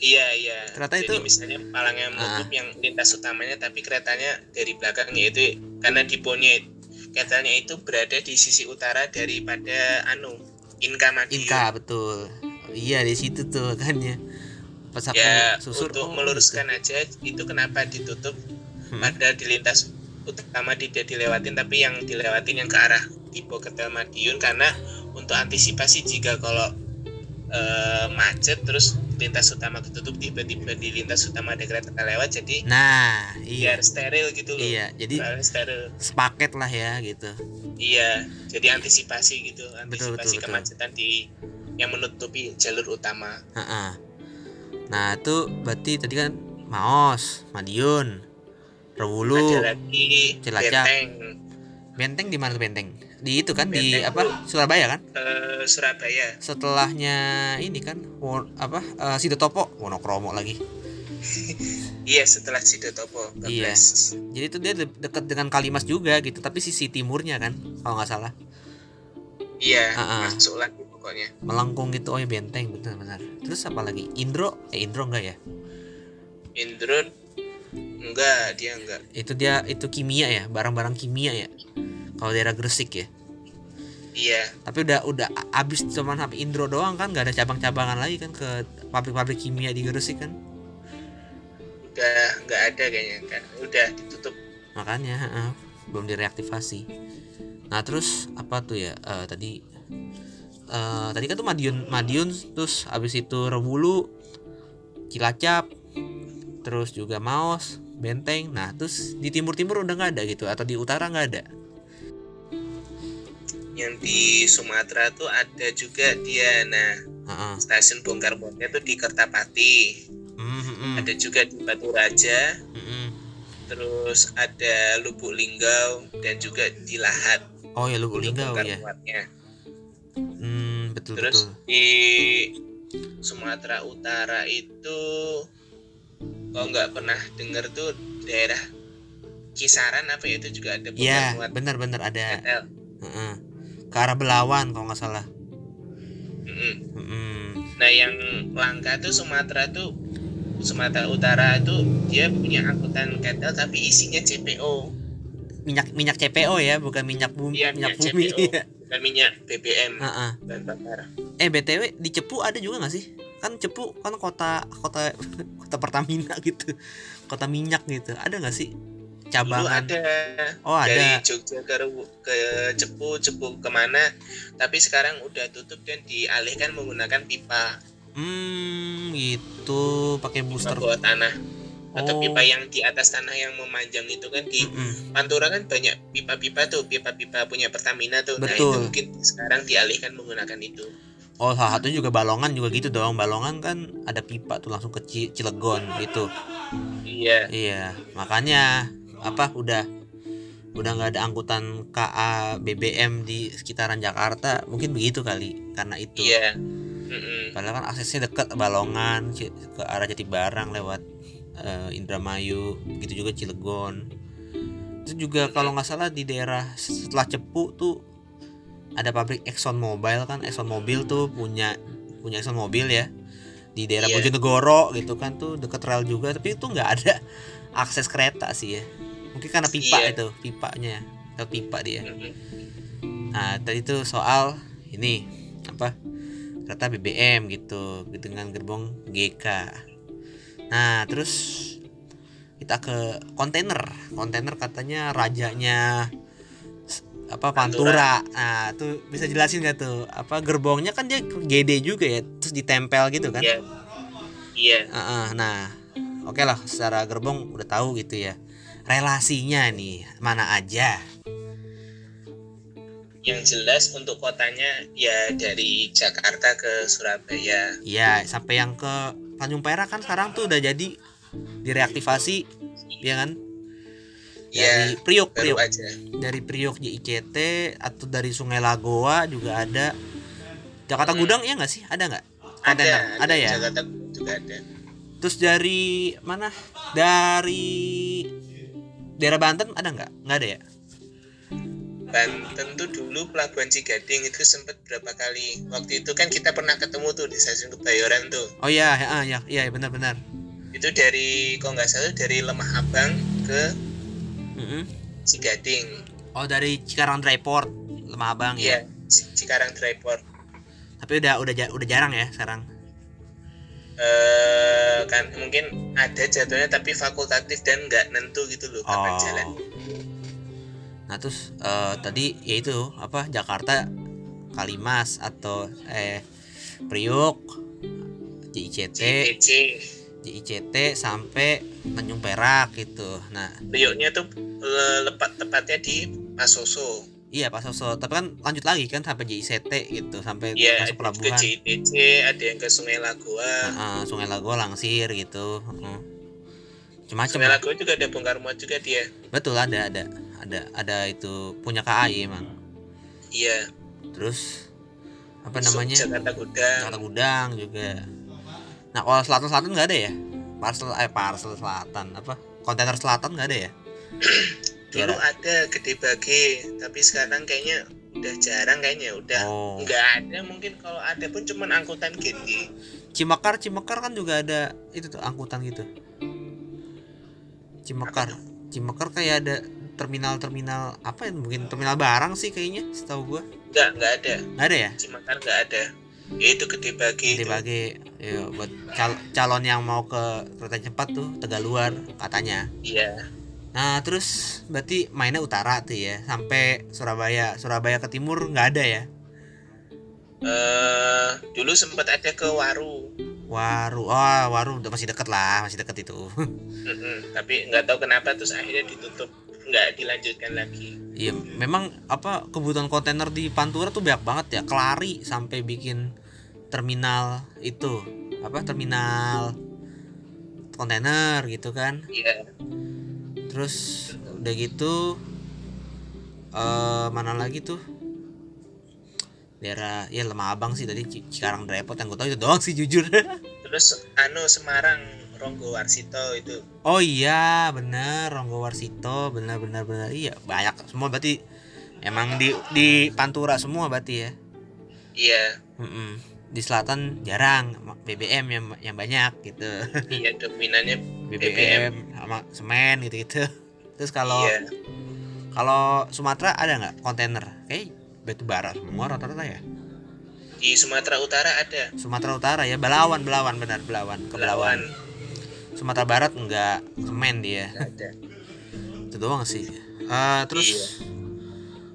Speaker 2: iya iya.
Speaker 1: ternyata
Speaker 2: Jadi
Speaker 1: itu- Ah.
Speaker 2: misalnya palangnya menutup yang lintas utamanya tapi keretanya dari belakang yaitu karena diponya keretanya itu berada di sisi utara daripada anu Inka Madiun.
Speaker 1: Inka betul iya di situ tuh kan ya pas aku
Speaker 2: ya
Speaker 1: susur
Speaker 2: untuk
Speaker 1: oh,
Speaker 2: meluruskan aja itu kenapa ditutup?
Speaker 1: Hmm.
Speaker 2: padahal di lintas utama tidak dilewatin tapi yang dilewatin yang ke arah tipe Ketel Madiun karena untuk antisipasi jika kalau eh, macet terus lintas utama ketutup tiba-tiba di lintas utama ada kereta lewat jadi
Speaker 1: nah iya.
Speaker 2: biar steril gitu loh.
Speaker 1: Iya jadi
Speaker 2: steril.
Speaker 1: sepaket lah ya gitu.
Speaker 2: Iya jadi antisipasi gitu
Speaker 1: Betul,
Speaker 2: antisipasi
Speaker 1: betul, betul.
Speaker 2: kemacetan di yang menutupi jalur utama.
Speaker 1: Ha-ha. Nah itu berarti tadi kan Maos Madiun Rewulu Cilacap.
Speaker 2: Benteng
Speaker 1: Benteng di mana tuh Benteng? Di itu kan di
Speaker 2: Benteng
Speaker 1: apa? Surabaya kan?
Speaker 2: eh, Surabaya
Speaker 1: Setelahnya ini kan Wo- apa? eh, Sidotopo, Wonokromo lagi.
Speaker 2: Iya setelah Sidotopo
Speaker 1: Iya.
Speaker 2: 14.
Speaker 1: Jadi itu dia de- dekat dengan Kalimas juga gitu, tapi sisi timurnya kan kalau nggak salah.
Speaker 2: Iya
Speaker 1: Ah, ah.
Speaker 2: masuk lagi pokoknya
Speaker 1: Melengkung gitu oh ya Benteng betul benar. Terus apa lagi? Indro? Eh Indro enggak ya?
Speaker 2: Indro enggak dia enggak
Speaker 1: Itu dia itu kimia ya, barang-barang kimia ya. Kalau daerah Gresik ya.
Speaker 2: iya
Speaker 1: Tapi udah udah abis cuman HP Indro doang kan, nggak ada cabang-cabangan lagi kan ke pabrik-pabrik kimia di Gresik kan.
Speaker 2: udah enggak ada kayaknya kan udah ditutup
Speaker 1: makanya heeh, belum direaktivasi nah terus apa tuh ya eh, tadi eh, tadi kan tuh Madiun Madiun terus abis itu Rewulu Cilacap terus juga Maos Benteng. Nah terus di timur timur udah nggak ada gitu atau di utara nggak ada?
Speaker 2: Yang di Sumatera tuh ada juga dia. Nah
Speaker 1: Heeh.
Speaker 2: stasiun bongkar muatnya tuh di Kertapati.
Speaker 1: Mm, mm, mm,
Speaker 2: ada juga di Batu Raja.
Speaker 1: Mm, mm.
Speaker 2: terus ada Lubuk Linggau dan juga di Lahat.
Speaker 1: Oh ya Lubuk Linggau ya.
Speaker 2: Muatnya.
Speaker 1: hmm, betul
Speaker 2: terus
Speaker 1: betul
Speaker 2: di Sumatera Utara itu kalau nggak pernah denger tuh daerah kisaran apa ya itu juga ada
Speaker 1: Iya, benar-benar ada.
Speaker 2: KTL.
Speaker 1: Heeh. Ke arah Belawan kalau nggak salah.
Speaker 2: Mm-mm.
Speaker 1: Mm-mm.
Speaker 2: Nah yang langka tuh Sumatera tuh Sumatera Utara itu dia punya angkutan KTL tapi isinya CPO
Speaker 1: Minyak minyak CPO ya, bukan minyak bumi,
Speaker 2: Iya,
Speaker 1: minyak
Speaker 2: minyak
Speaker 1: bumi.
Speaker 2: CPO. Dan minyak BBM
Speaker 1: Heeh.
Speaker 2: dan bakar.
Speaker 1: Eh BTW di Cepu ada juga nggak sih? Kan Cepu kan kota kota kota Pertamina gitu. Kota minyak gitu. Ada nggak sih
Speaker 2: Dulu
Speaker 1: cabangan?
Speaker 2: ada
Speaker 1: Oh,
Speaker 2: dari
Speaker 1: ada.
Speaker 2: Jogja ke, ke Cepu, Cepu ke mana tapi sekarang udah tutup dan dialihkan menggunakan pipa
Speaker 1: Hmm, gitu pakai
Speaker 2: pipa
Speaker 1: booster.
Speaker 2: bawah tanah atau
Speaker 1: Oh.
Speaker 2: pipa yang di atas tanah yang memanjang itu kan di
Speaker 1: Mm-mm.
Speaker 2: Pantura kan banyak pipa-pipa tuh pipa-pipa punya Pertamina tuh nah itu
Speaker 1: Betul.
Speaker 2: mungkin sekarang dialihkan menggunakan itu
Speaker 1: Oh, salah satu juga Balongan juga gitu dong. Balongan kan ada pipa tuh langsung ke Ci- Cilegon gitu.
Speaker 2: iya
Speaker 1: Iya, makanya apa udah udah nggak ada angkutan KA BBM di sekitaran Jakarta mungkin begitu kali karena itu
Speaker 2: iya Mm-mm.
Speaker 1: padahal kan aksesnya dekat Balongan ke arah Jatibarang lewat eh, Indramayu gitu juga Cilegon itu juga kalau nggak salah di daerah setelah Cepu tuh ada pabrik Exxon Mobil kan Exxon Mobil tuh punya punya Exxon Mobil ya di daerah
Speaker 2: Iya.
Speaker 1: Bojonegoro gitu kan tuh deket rel juga tapi itu nggak ada akses kereta sih ya mungkin karena pipa
Speaker 2: Iya.
Speaker 1: itu pipanya lewat pipa dia. Nah, tadi itu soal ini apa? Kereta BBM gitu dengan gerbong GK. Nah, terus kita ke kontainer. Kontainer katanya rajanya apa Pantura. Nah, tuh bisa jelasin gak tuh? Apa gerbongnya kan dia GD juga ya, terus ditempel gitu kan?
Speaker 2: iya iya
Speaker 1: Heeh, nah, oke lah secara gerbong udah tahu gitu ya. Relasinya nih mana aja?
Speaker 2: yang jelas untuk kotanya ya dari Jakarta ke Surabaya
Speaker 1: Iya, sampai yang ke Tanjung Perak kan sekarang tuh udah jadi direaktivasi, ya kan? Dari
Speaker 2: ya
Speaker 1: Priok, Priok,
Speaker 2: aja
Speaker 1: dari Priok JICT atau dari Sungai Lagoa juga ada. Jakarta
Speaker 2: Hmm.
Speaker 1: Gudang ya nggak sih? Ada nggak?
Speaker 2: ada
Speaker 1: Kontainer? Ada ya.
Speaker 2: Jakarta juga ada
Speaker 1: Terus dari mana? Dari daerah Banten ada nggak? Nggak ada ya?
Speaker 2: Banten tuh dulu pelabuhan Cigading itu sempat berapa kali waktu itu kan kita pernah ketemu tuh di stasiun Kebayoran tuh
Speaker 1: Oh iya, ya, ya, ya benar-benar.
Speaker 2: itu dari kalau nggak salah dari Lemah Abang ke
Speaker 1: Mm-mm.
Speaker 2: Cigading
Speaker 1: Oh dari Cikarang Dryport, Lemah Abang ya.
Speaker 2: Iya, Ci- Cikarang Dryport
Speaker 1: Tapi udah udah udah jarang ya sekarang.
Speaker 2: eh kan mungkin ada jadwalnya tapi fakultatif dan nggak nentu gitu loh kapan
Speaker 1: Oh.
Speaker 2: jalan
Speaker 1: Nah terus eh, tadi yaitu apa Jakarta Kalimas atau eh Priok JICT JICT sampai Tanjung Perak gitu. Nah
Speaker 2: Prioknya tuh le- lepat tepatnya di Pasoso
Speaker 1: iya Pak Soso tapi kan lanjut lagi kan sampai JICT gitu sampai
Speaker 2: ya
Speaker 1: masuk
Speaker 2: ada ke
Speaker 1: pelabuhan
Speaker 2: CTC ada yang ke Sungai Lagoa
Speaker 1: Heeh, Sungai Lagoa Langsir gitu. Heeh. Macam-macam.
Speaker 2: Sungai. Lagoa juga ada bongkar muat juga dia
Speaker 1: Betul ada ada ada ada itu punya KAI emang.
Speaker 2: iya
Speaker 1: Terus apa namanya?
Speaker 2: Jakarta Gudang
Speaker 1: Jakarta Gudang juga. Nah, kalau selatan selatan nggak ada ya? Parcel eh parcel selatan apa? Kontainer selatan nggak ada ya?
Speaker 2: dulu ada gede bage tapi sekarang kayaknya udah jarang kayaknya udah
Speaker 1: Oh.
Speaker 2: nggak ada mungkin kalau ada pun cuman angkutan gede
Speaker 1: Cimakar Cimakar kan juga ada itu tuh angkutan gitu. Cimakar. Cimakar kayak ada terminal-terminal apa ya? Mungkin terminal barang sih kayaknya, setahu gua.
Speaker 2: nggak nggak ada
Speaker 1: Nggak ada ya?
Speaker 2: Cimakar nggak ada ya itu gede bage
Speaker 1: Gede bagi ya, buat cal- calon yang mau ke kereta cepat tuh Tegaluar katanya.
Speaker 2: iya
Speaker 1: Nah terus berarti mainnya utara tuh ya sampai Surabaya Surabaya ke timur nggak ada ya
Speaker 2: eh dulu sempat ada ke Waru
Speaker 1: Waru oh Waru udah masih deket lah masih deket itu
Speaker 2: Mm-mm. tapi nggak tahu kenapa terus akhirnya ditutup nggak dilanjutkan lagi.
Speaker 1: Iya memang apa kebutuhan kontainer di Pantura tuh banyak banget ya. Kelari sampai bikin terminal itu apa terminal kontainer gitu kan.
Speaker 2: Iya.
Speaker 1: Terus udah gitu eh mana lagi tuh? Daerah ya lemah abang sih tadi Cikarang Depot yang gue tahu itu doang sih jujur.
Speaker 2: Terus anu Semarang Ronggo Warsito itu
Speaker 1: Oh iya, bener Ronggo Warsito, bener bener bener iya banyak semua berarti emang di di Pantura semua berarti ya.
Speaker 2: iya
Speaker 1: Mm-mm. Di selatan jarang BBM yang yang banyak gitu.
Speaker 2: iya dominannya
Speaker 1: BBM sama semen gitu gitu. Terus kalau
Speaker 2: iya
Speaker 1: kalau Sumatera ada nggak kontainer? Kayak batu bara semua rata-rata ya.
Speaker 2: di Sumatera Utara ada
Speaker 1: Sumatera Utara ya, Belawan Belawan benar Belawan ke Belawan. Sumatera Barat enggak semen dia.
Speaker 2: Nggak ada
Speaker 1: Itu doang sih. Eh, terus
Speaker 2: Iya.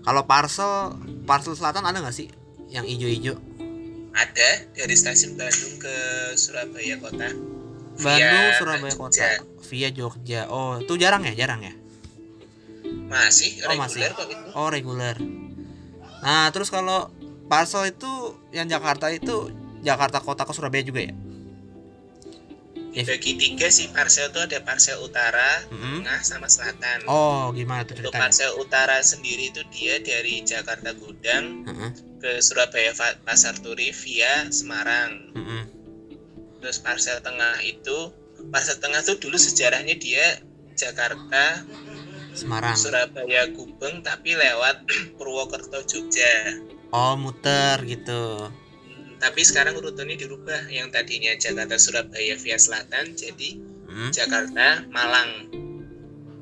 Speaker 1: kalau parcel parcel selatan ada nggak sih yang ijo-ijo?
Speaker 2: ada dari stasiun Bandung ke Surabaya kota
Speaker 1: Bandung,
Speaker 2: Via
Speaker 1: Surabaya
Speaker 2: Jogja.
Speaker 1: kota, via Jogja. Oh, itu jarang ya, jarang ya?
Speaker 2: masih
Speaker 1: Oh,
Speaker 2: reguler
Speaker 1: masih.
Speaker 2: kok itu
Speaker 1: Oh, reguler. Nah, terus kalau parcel itu yang Jakarta itu Jakarta kota ke Surabaya juga ya? Ya.
Speaker 2: bagi tiga sih parcel tuh ada parcel utara
Speaker 1: Mm-mm.
Speaker 2: tengah sama selatan
Speaker 1: Oh, gimana tuh
Speaker 2: untuk
Speaker 1: ceritanya?
Speaker 2: parcel utara sendiri itu dia dari Jakarta Gudang
Speaker 1: Heeh,
Speaker 2: ke Surabaya Pasar Turi via Semarang
Speaker 1: heeh.
Speaker 2: terus parcel tengah itu parcel tengah tuh dulu sejarahnya dia Jakarta
Speaker 1: Semarang.
Speaker 2: Surabaya Gubeng tapi lewat Purwokerto Jogja
Speaker 1: Oh, muter gitu.
Speaker 2: Tapi sekarang rutenya dirubah yang tadinya Jakarta Surabaya via selatan jadi
Speaker 1: Hmm.
Speaker 2: Jakarta Malang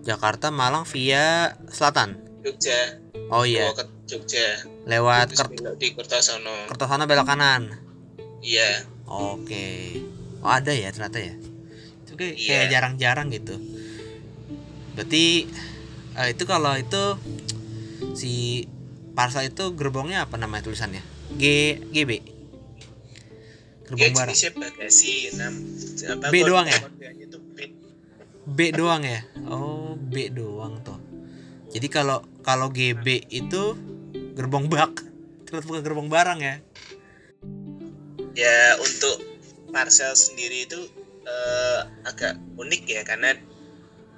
Speaker 1: Jakarta Malang via selatan.
Speaker 2: Jogja
Speaker 1: Oh iya,
Speaker 2: Purwokerto Jogja
Speaker 1: lewat Kert
Speaker 2: di Kertosono
Speaker 1: Kertosono belok kanan.
Speaker 2: iya
Speaker 1: Oke. Oh, ada ya ternyata ya. Itu kayak,
Speaker 2: Iya.
Speaker 1: jarang-jarang gitu. Berarti eh, itu kalau itu si parcel itu gerbongnya apa namanya tulisannya? G GB.
Speaker 2: Dia
Speaker 1: Gerbong barang.
Speaker 2: jenisnya bagasi enam apa
Speaker 1: B doang ya?
Speaker 2: B
Speaker 1: B doang ya? Oh, B doang tuh. Jadi kalau kalau GB itu gerbong bak. Terus bukan gerbong barang ya?
Speaker 2: ya untuk parcel sendiri itu eh, agak unik ya karena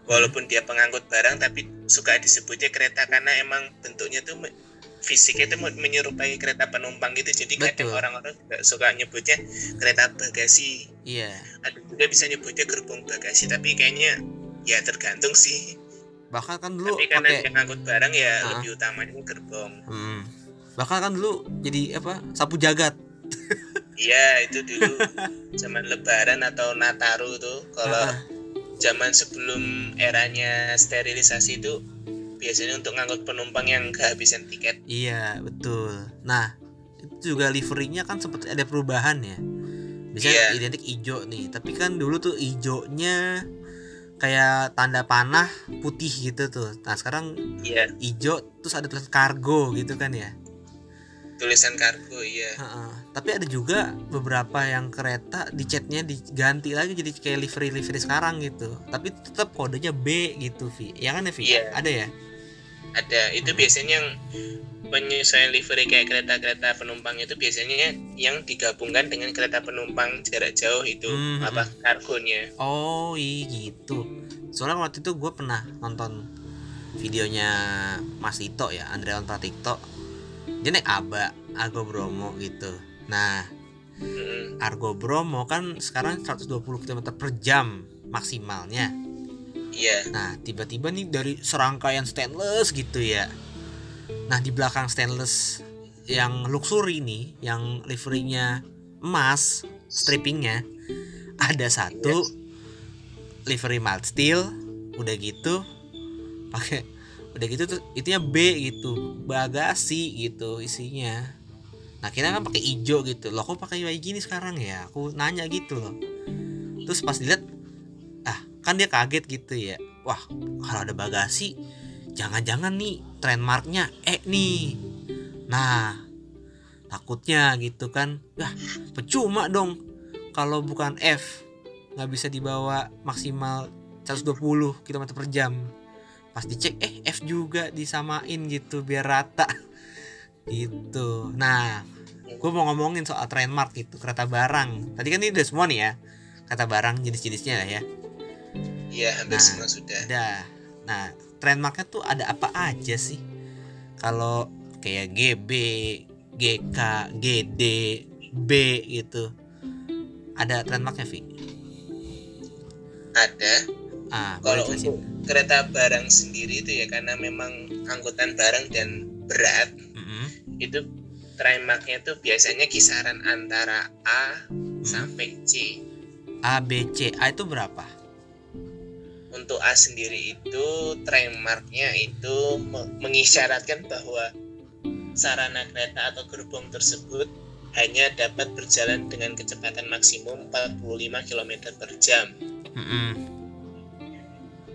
Speaker 2: walaupun dia pengangkut barang tapi suka disebutnya kereta karena emang bentuknya tuh fisiknya itu me- menyerupai kereta penumpang gitu jadi kadang
Speaker 1: Betul.
Speaker 2: orang-orang juga suka nyebutnya kereta bagasi
Speaker 1: Iya.
Speaker 2: ada juga bisa nyebutnya gerbong bagasi tapi kayaknya ya tergantung sih
Speaker 1: Bahkan kan dulu
Speaker 2: tapi karena
Speaker 1: pakai
Speaker 2: dia ngangkut barang ya
Speaker 1: Ah.
Speaker 2: lebih utamanya gerbong
Speaker 1: Hmm. Bahkan kan dulu jadi apa? Sapu jagat.
Speaker 2: iya itu dulu zaman lebaran atau nataru tuh kalau
Speaker 1: Ah,
Speaker 2: zaman sebelum eranya sterilisasi itu biasanya untuk ngangkut penumpang yang kehabisan tiket
Speaker 1: Iya, betul. Nah, itu juga liverynya kan seperti ada perubahan ya. Biasanya identik hijau nih, tapi kan dulu tuh hijaunya kayak tanda panah putih gitu tuh. Nah, sekarang
Speaker 2: iya
Speaker 1: hijau terus ada tulisan kargo gitu kan ya.
Speaker 2: tulisan kargo iya
Speaker 1: Heeh. Tapi ada juga beberapa yang kereta di catnya diganti lagi jadi kayak livery livery sekarang gitu. Tapi tetap kodenya B gitu, Vi. Ya kan ya, Vi?
Speaker 2: Iya.
Speaker 1: Ada ya?
Speaker 2: Ada. Itu biasanya yang penyesuaian livery kayak kereta-kereta penumpang itu biasanya yang digabungkan dengan kereta penumpang jarak jauh itu
Speaker 1: Hmm,
Speaker 2: apa kargonya.
Speaker 1: Oh iya gitu. Soalnya waktu itu gue pernah nonton videonya Mas Tito ya Andreon Pratikto Dia naik Aba Argo Bromo gitu. Nah
Speaker 2: Mm-mm.
Speaker 1: Argo Bromo kan sekarang 120 km per jam maksimalnya
Speaker 2: iya.
Speaker 1: Nah tiba-tiba nih dari serangkaian stainless gitu ya. Nah di belakang stainless yang luxury nih Yang liverynya emas strippingnya Ada satu livery mild steel Udah gitu pakai udah gitu tuh itunya B gitu bagasi gitu isinya. Nah kita kan pakai hijau gitu. Loh kok pakai kayak gini sekarang ya? Aku nanya gitu loh. Terus pas dilihat kan dia kaget gitu ya. Wah kalau ada bagasi jangan-jangan nih trademarknya E nih. Nah takutnya gitu kan. Wah percuma dong kalau bukan F. Nggak bisa dibawa maksimal 120 km per jam. Pas dicek eh F juga disamain gitu biar rata. Gitu. Nah gue mau ngomongin soal trademark gitu kereta barang. Tadi kan ini udah semua nih ya. Kata barang jenis-jenisnya lah ya
Speaker 2: iya hampir
Speaker 1: Nah,
Speaker 2: semua sudah
Speaker 1: Ada. Nah, trademarknya tuh ada apa aja sih? Kalau kayak GB, GK, GD, B gitu. Ada trademarknya, Vi?
Speaker 2: ada
Speaker 1: ah
Speaker 2: kalau untuk kereta barang sendiri itu ya karena memang angkutan barang dan berat
Speaker 1: Mm-mm.
Speaker 2: itu trimarknya itu biasanya kisaran antara A
Speaker 1: Hmm.
Speaker 2: sampai C
Speaker 1: A B C A itu berapa
Speaker 2: untuk A sendiri itu trimarknya itu me- mengisyaratkan bahwa sarana kereta atau gerbong tersebut hanya dapat berjalan dengan kecepatan maksimum 45 km per jam.
Speaker 1: Mm-mm.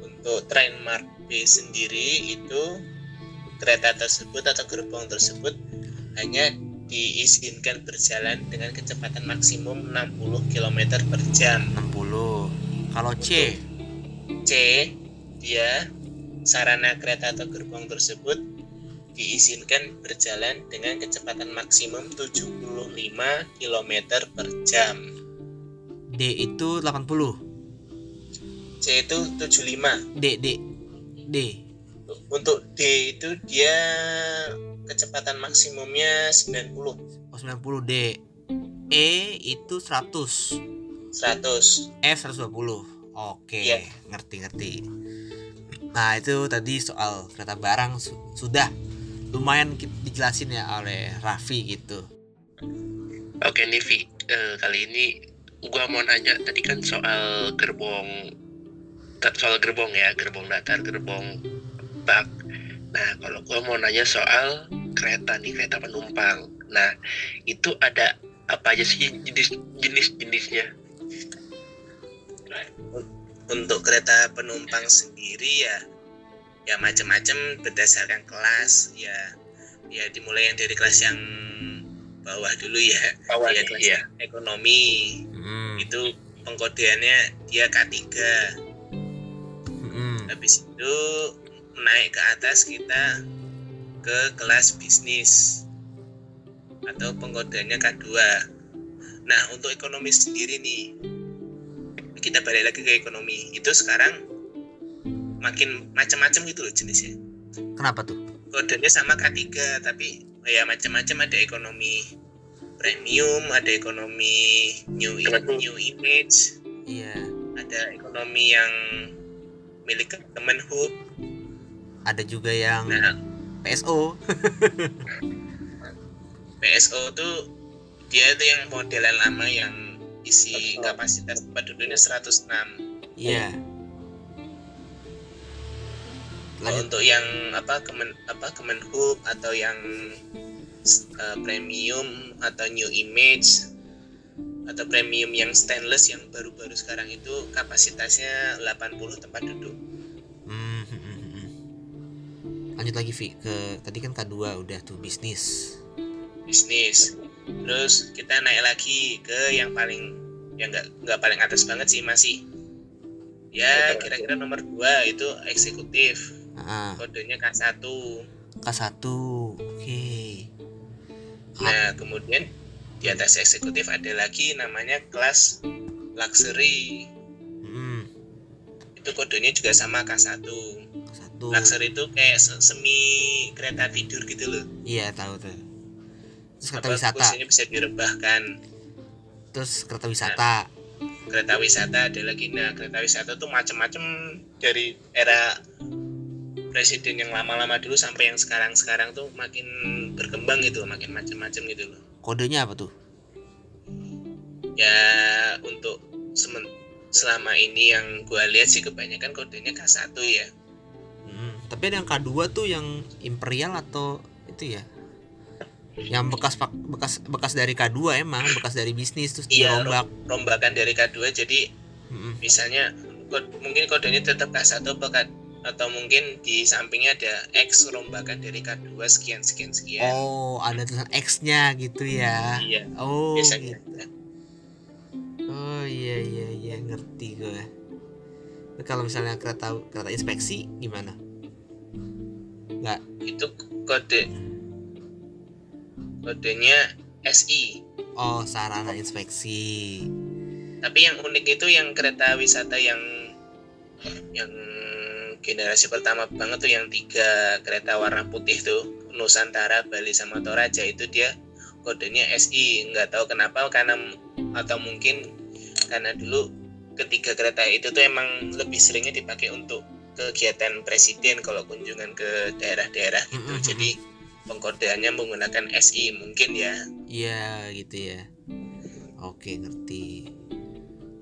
Speaker 2: Untuk trimark B sendiri itu kereta tersebut atau gerbong tersebut hanya diizinkan berjalan dengan kecepatan maksimum 60 km per jam.
Speaker 1: 60 kalau C
Speaker 2: C dia sarana kereta atau gerbong tersebut diizinkan berjalan dengan kecepatan maksimum 75 km per jam.
Speaker 1: D itu 80
Speaker 2: C itu 75.
Speaker 1: D D D.
Speaker 2: Untuk D itu dia kecepatan maksimumnya 90
Speaker 1: oh 90 D. E itu 100
Speaker 2: 100.
Speaker 1: F 120 Oke
Speaker 2: Iya.
Speaker 1: ngerti ngerti Nah itu tadi soal kereta barang su- sudah lumayan dijelasin ya oleh Raffi gitu
Speaker 3: Oke nih Vi, Eh, kali ini gua mau nanya tadi kan soal gerbong soal gerbong ya, gerbong datar, gerbong bak. Nah, kalau gua mau nanya soal kereta nih, kereta penumpang. Nah, itu ada apa aja sih jenis jenis jenisnya?
Speaker 2: Untuk kereta penumpang sendiri ya ya macam-macam berdasarkan kelas. Ya ya dimulai yang dari kelas yang bawah dulu ya.
Speaker 3: Awalnya,
Speaker 2: ya. kelas
Speaker 3: iya.
Speaker 2: ekonomi.
Speaker 1: Hmm,
Speaker 2: itu pengkodeannya dia K3
Speaker 1: hmm,
Speaker 2: habis itu naik ke atas kita ke kelas bisnis. Atau pengkodeannya K2 nah untuk ekonomi sendiri nih kita balik lagi ke ekonomi. Itu sekarang makin macam-macam gitu loh jenisnya.
Speaker 1: Kenapa tuh?
Speaker 2: kodenya sama K3 tapi ya macam-macam. Ada ekonomi premium ada ekonomi new new image
Speaker 1: Iya.
Speaker 2: ada ekonomi yang milik Kemenhub
Speaker 1: ada juga yang
Speaker 2: nah.
Speaker 1: PSO
Speaker 2: PSO tuh dia itu yang modelan lama yang isi kapasitas tempat duduknya 106
Speaker 1: Iya
Speaker 2: Kalau
Speaker 1: Lanjut
Speaker 2: untuk yang apa kemen apa Kemenhub atau yang uh, premium atau new image atau premium yang stainless yang baru-baru sekarang itu kapasitasnya 80 tempat duduk.
Speaker 1: Hmm, hmm, hmm, hmm. Lanjut lagi Vi ke tadi kan K2 udah tuh bisnis.
Speaker 2: bisnis. Terus kita naik lagi ke yang paling yang nggak nggak paling atas banget sih masih ya kira-kira nomor dua itu eksekutif
Speaker 1: Ah,
Speaker 2: kodenya K1
Speaker 1: K1. Oke.
Speaker 2: nah kemudian di atas eksekutif ada lagi namanya kelas luxury
Speaker 1: Hmm,
Speaker 2: itu kodenya juga sama K1
Speaker 1: K1.
Speaker 2: luxury itu kayak se- semi kereta tidur gitu loh
Speaker 1: Iya, tahu tuh. Terus kereta wisata.
Speaker 2: kursinya bisa direbahkan
Speaker 1: Terus kereta wisata.
Speaker 2: kereta wisata ada lagi nah kereta wisata tuh macam-macam dari era presiden yang lama-lama dulu sampai yang sekarang-sekarang tuh makin berkembang gitu makin macam-macam gitu loh
Speaker 1: Kodenya apa tuh?
Speaker 2: ya untuk semen- selama ini yang gua lihat sih kebanyakan kodenya K1 ya
Speaker 1: Hmm, tapi ada yang K2 tuh yang imperial atau itu ya? Yang bekas bekas bekas dari K2 emang, bekas dari bisnis terus
Speaker 2: Iya,
Speaker 1: dirombak.
Speaker 2: rombakan dari K2 jadi
Speaker 1: Mm-mm.
Speaker 2: misalnya kod- mungkin kodenya tetap K1 apa K- atau mungkin di sampingnya ada X rombakan dari K2 sekian sekian sekian
Speaker 1: Oh, ada tulisan X-nya gitu ya.
Speaker 2: iya
Speaker 1: Oh,
Speaker 2: biasanya
Speaker 1: gitu. Oh iya iya iya ngerti gue. Tapi Kalau misalnya kereta kereta inspeksi gimana? Nggak.
Speaker 2: itu kode kodenya SI
Speaker 1: Oh, sarana inspeksi.
Speaker 2: tapi yang unik itu yang kereta wisata yang yang generasi pertama banget tuh yang tiga kereta warna putih tuh Nusantara Bali sama Toraja itu dia kodenya SI nggak tahu kenapa karena atau mungkin karena dulu ketiga kereta itu tuh emang lebih seringnya dipakai untuk kegiatan presiden kalau kunjungan ke daerah-daerah gitu. Jadi pengkodeannya menggunakan SI mungkin ya.
Speaker 1: Iya gitu ya. Oke ngerti.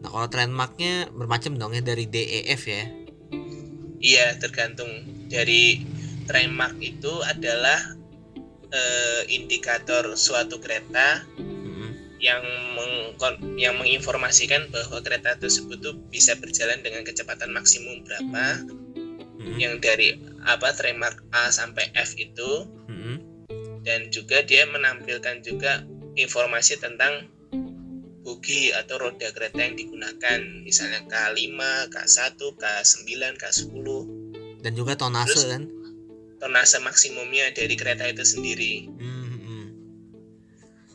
Speaker 1: Nah kalau trademarknya bermacam dong ya dari DEF ya.
Speaker 2: Iya, tergantung dari trademark itu adalah eh, indikator suatu kereta
Speaker 1: Mm-mm.
Speaker 2: yang mengkon- yang menginformasikan bahwa kereta tersebut tuh bisa berjalan dengan kecepatan maksimum berapa
Speaker 1: Mm-mm.
Speaker 2: yang dari apa trademark A sampai F itu
Speaker 1: Mm-mm.
Speaker 2: dan juga dia menampilkan juga informasi tentang bogi atau roda kereta yang digunakan misalnya K5, K1, K9, K10
Speaker 1: Dan juga tonase
Speaker 2: Terus-
Speaker 1: kan.
Speaker 2: tonase maksimumnya dari kereta itu sendiri
Speaker 1: Mm-mm.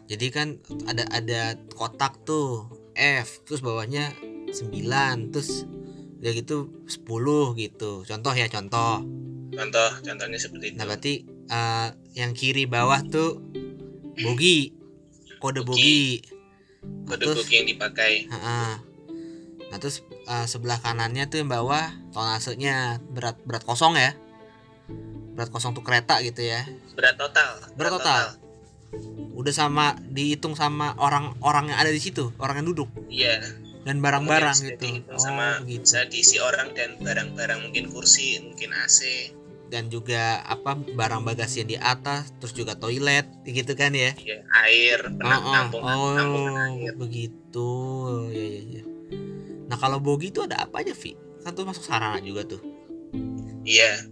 Speaker 1: Jadi kan ada ada kotak tuh F terus bawahnya 9 terus udah gitu 10 gitu. Contoh ya contoh.
Speaker 2: contoh contohnya seperti itu
Speaker 1: Nah berarti eh, yang kiri bawah tuh bogi kode bogi. Nah,
Speaker 2: kode
Speaker 1: terus-
Speaker 2: bogi yang dipakai
Speaker 1: Ha-ha. Nah terus eh, sebelah kanannya tuh yang bawah tonasenya berat berat kosong ya. Berat kosong tuh kereta gitu ya.
Speaker 2: berat total
Speaker 1: Berat total. Udah sama dihitung sama orang-orang yang ada di situ, orang yang duduk
Speaker 2: iya
Speaker 1: dan barang-barang gitu.
Speaker 2: dihitung
Speaker 1: Oh,
Speaker 2: sama
Speaker 1: begitu.
Speaker 2: bisa diisi orang dan barang-barang mungkin kursi mungkin AC
Speaker 1: Dan juga apa barang bagasi yang di atas, terus juga toilet gitu kan ya.
Speaker 2: ya, air
Speaker 1: Oh,
Speaker 2: penam-
Speaker 1: oh, oh,
Speaker 2: air
Speaker 1: begitu. Ya ya ya. Nah, kalau bogi itu ada apa aja, Vi? Kan tuh masuk sarana juga tuh.
Speaker 2: iya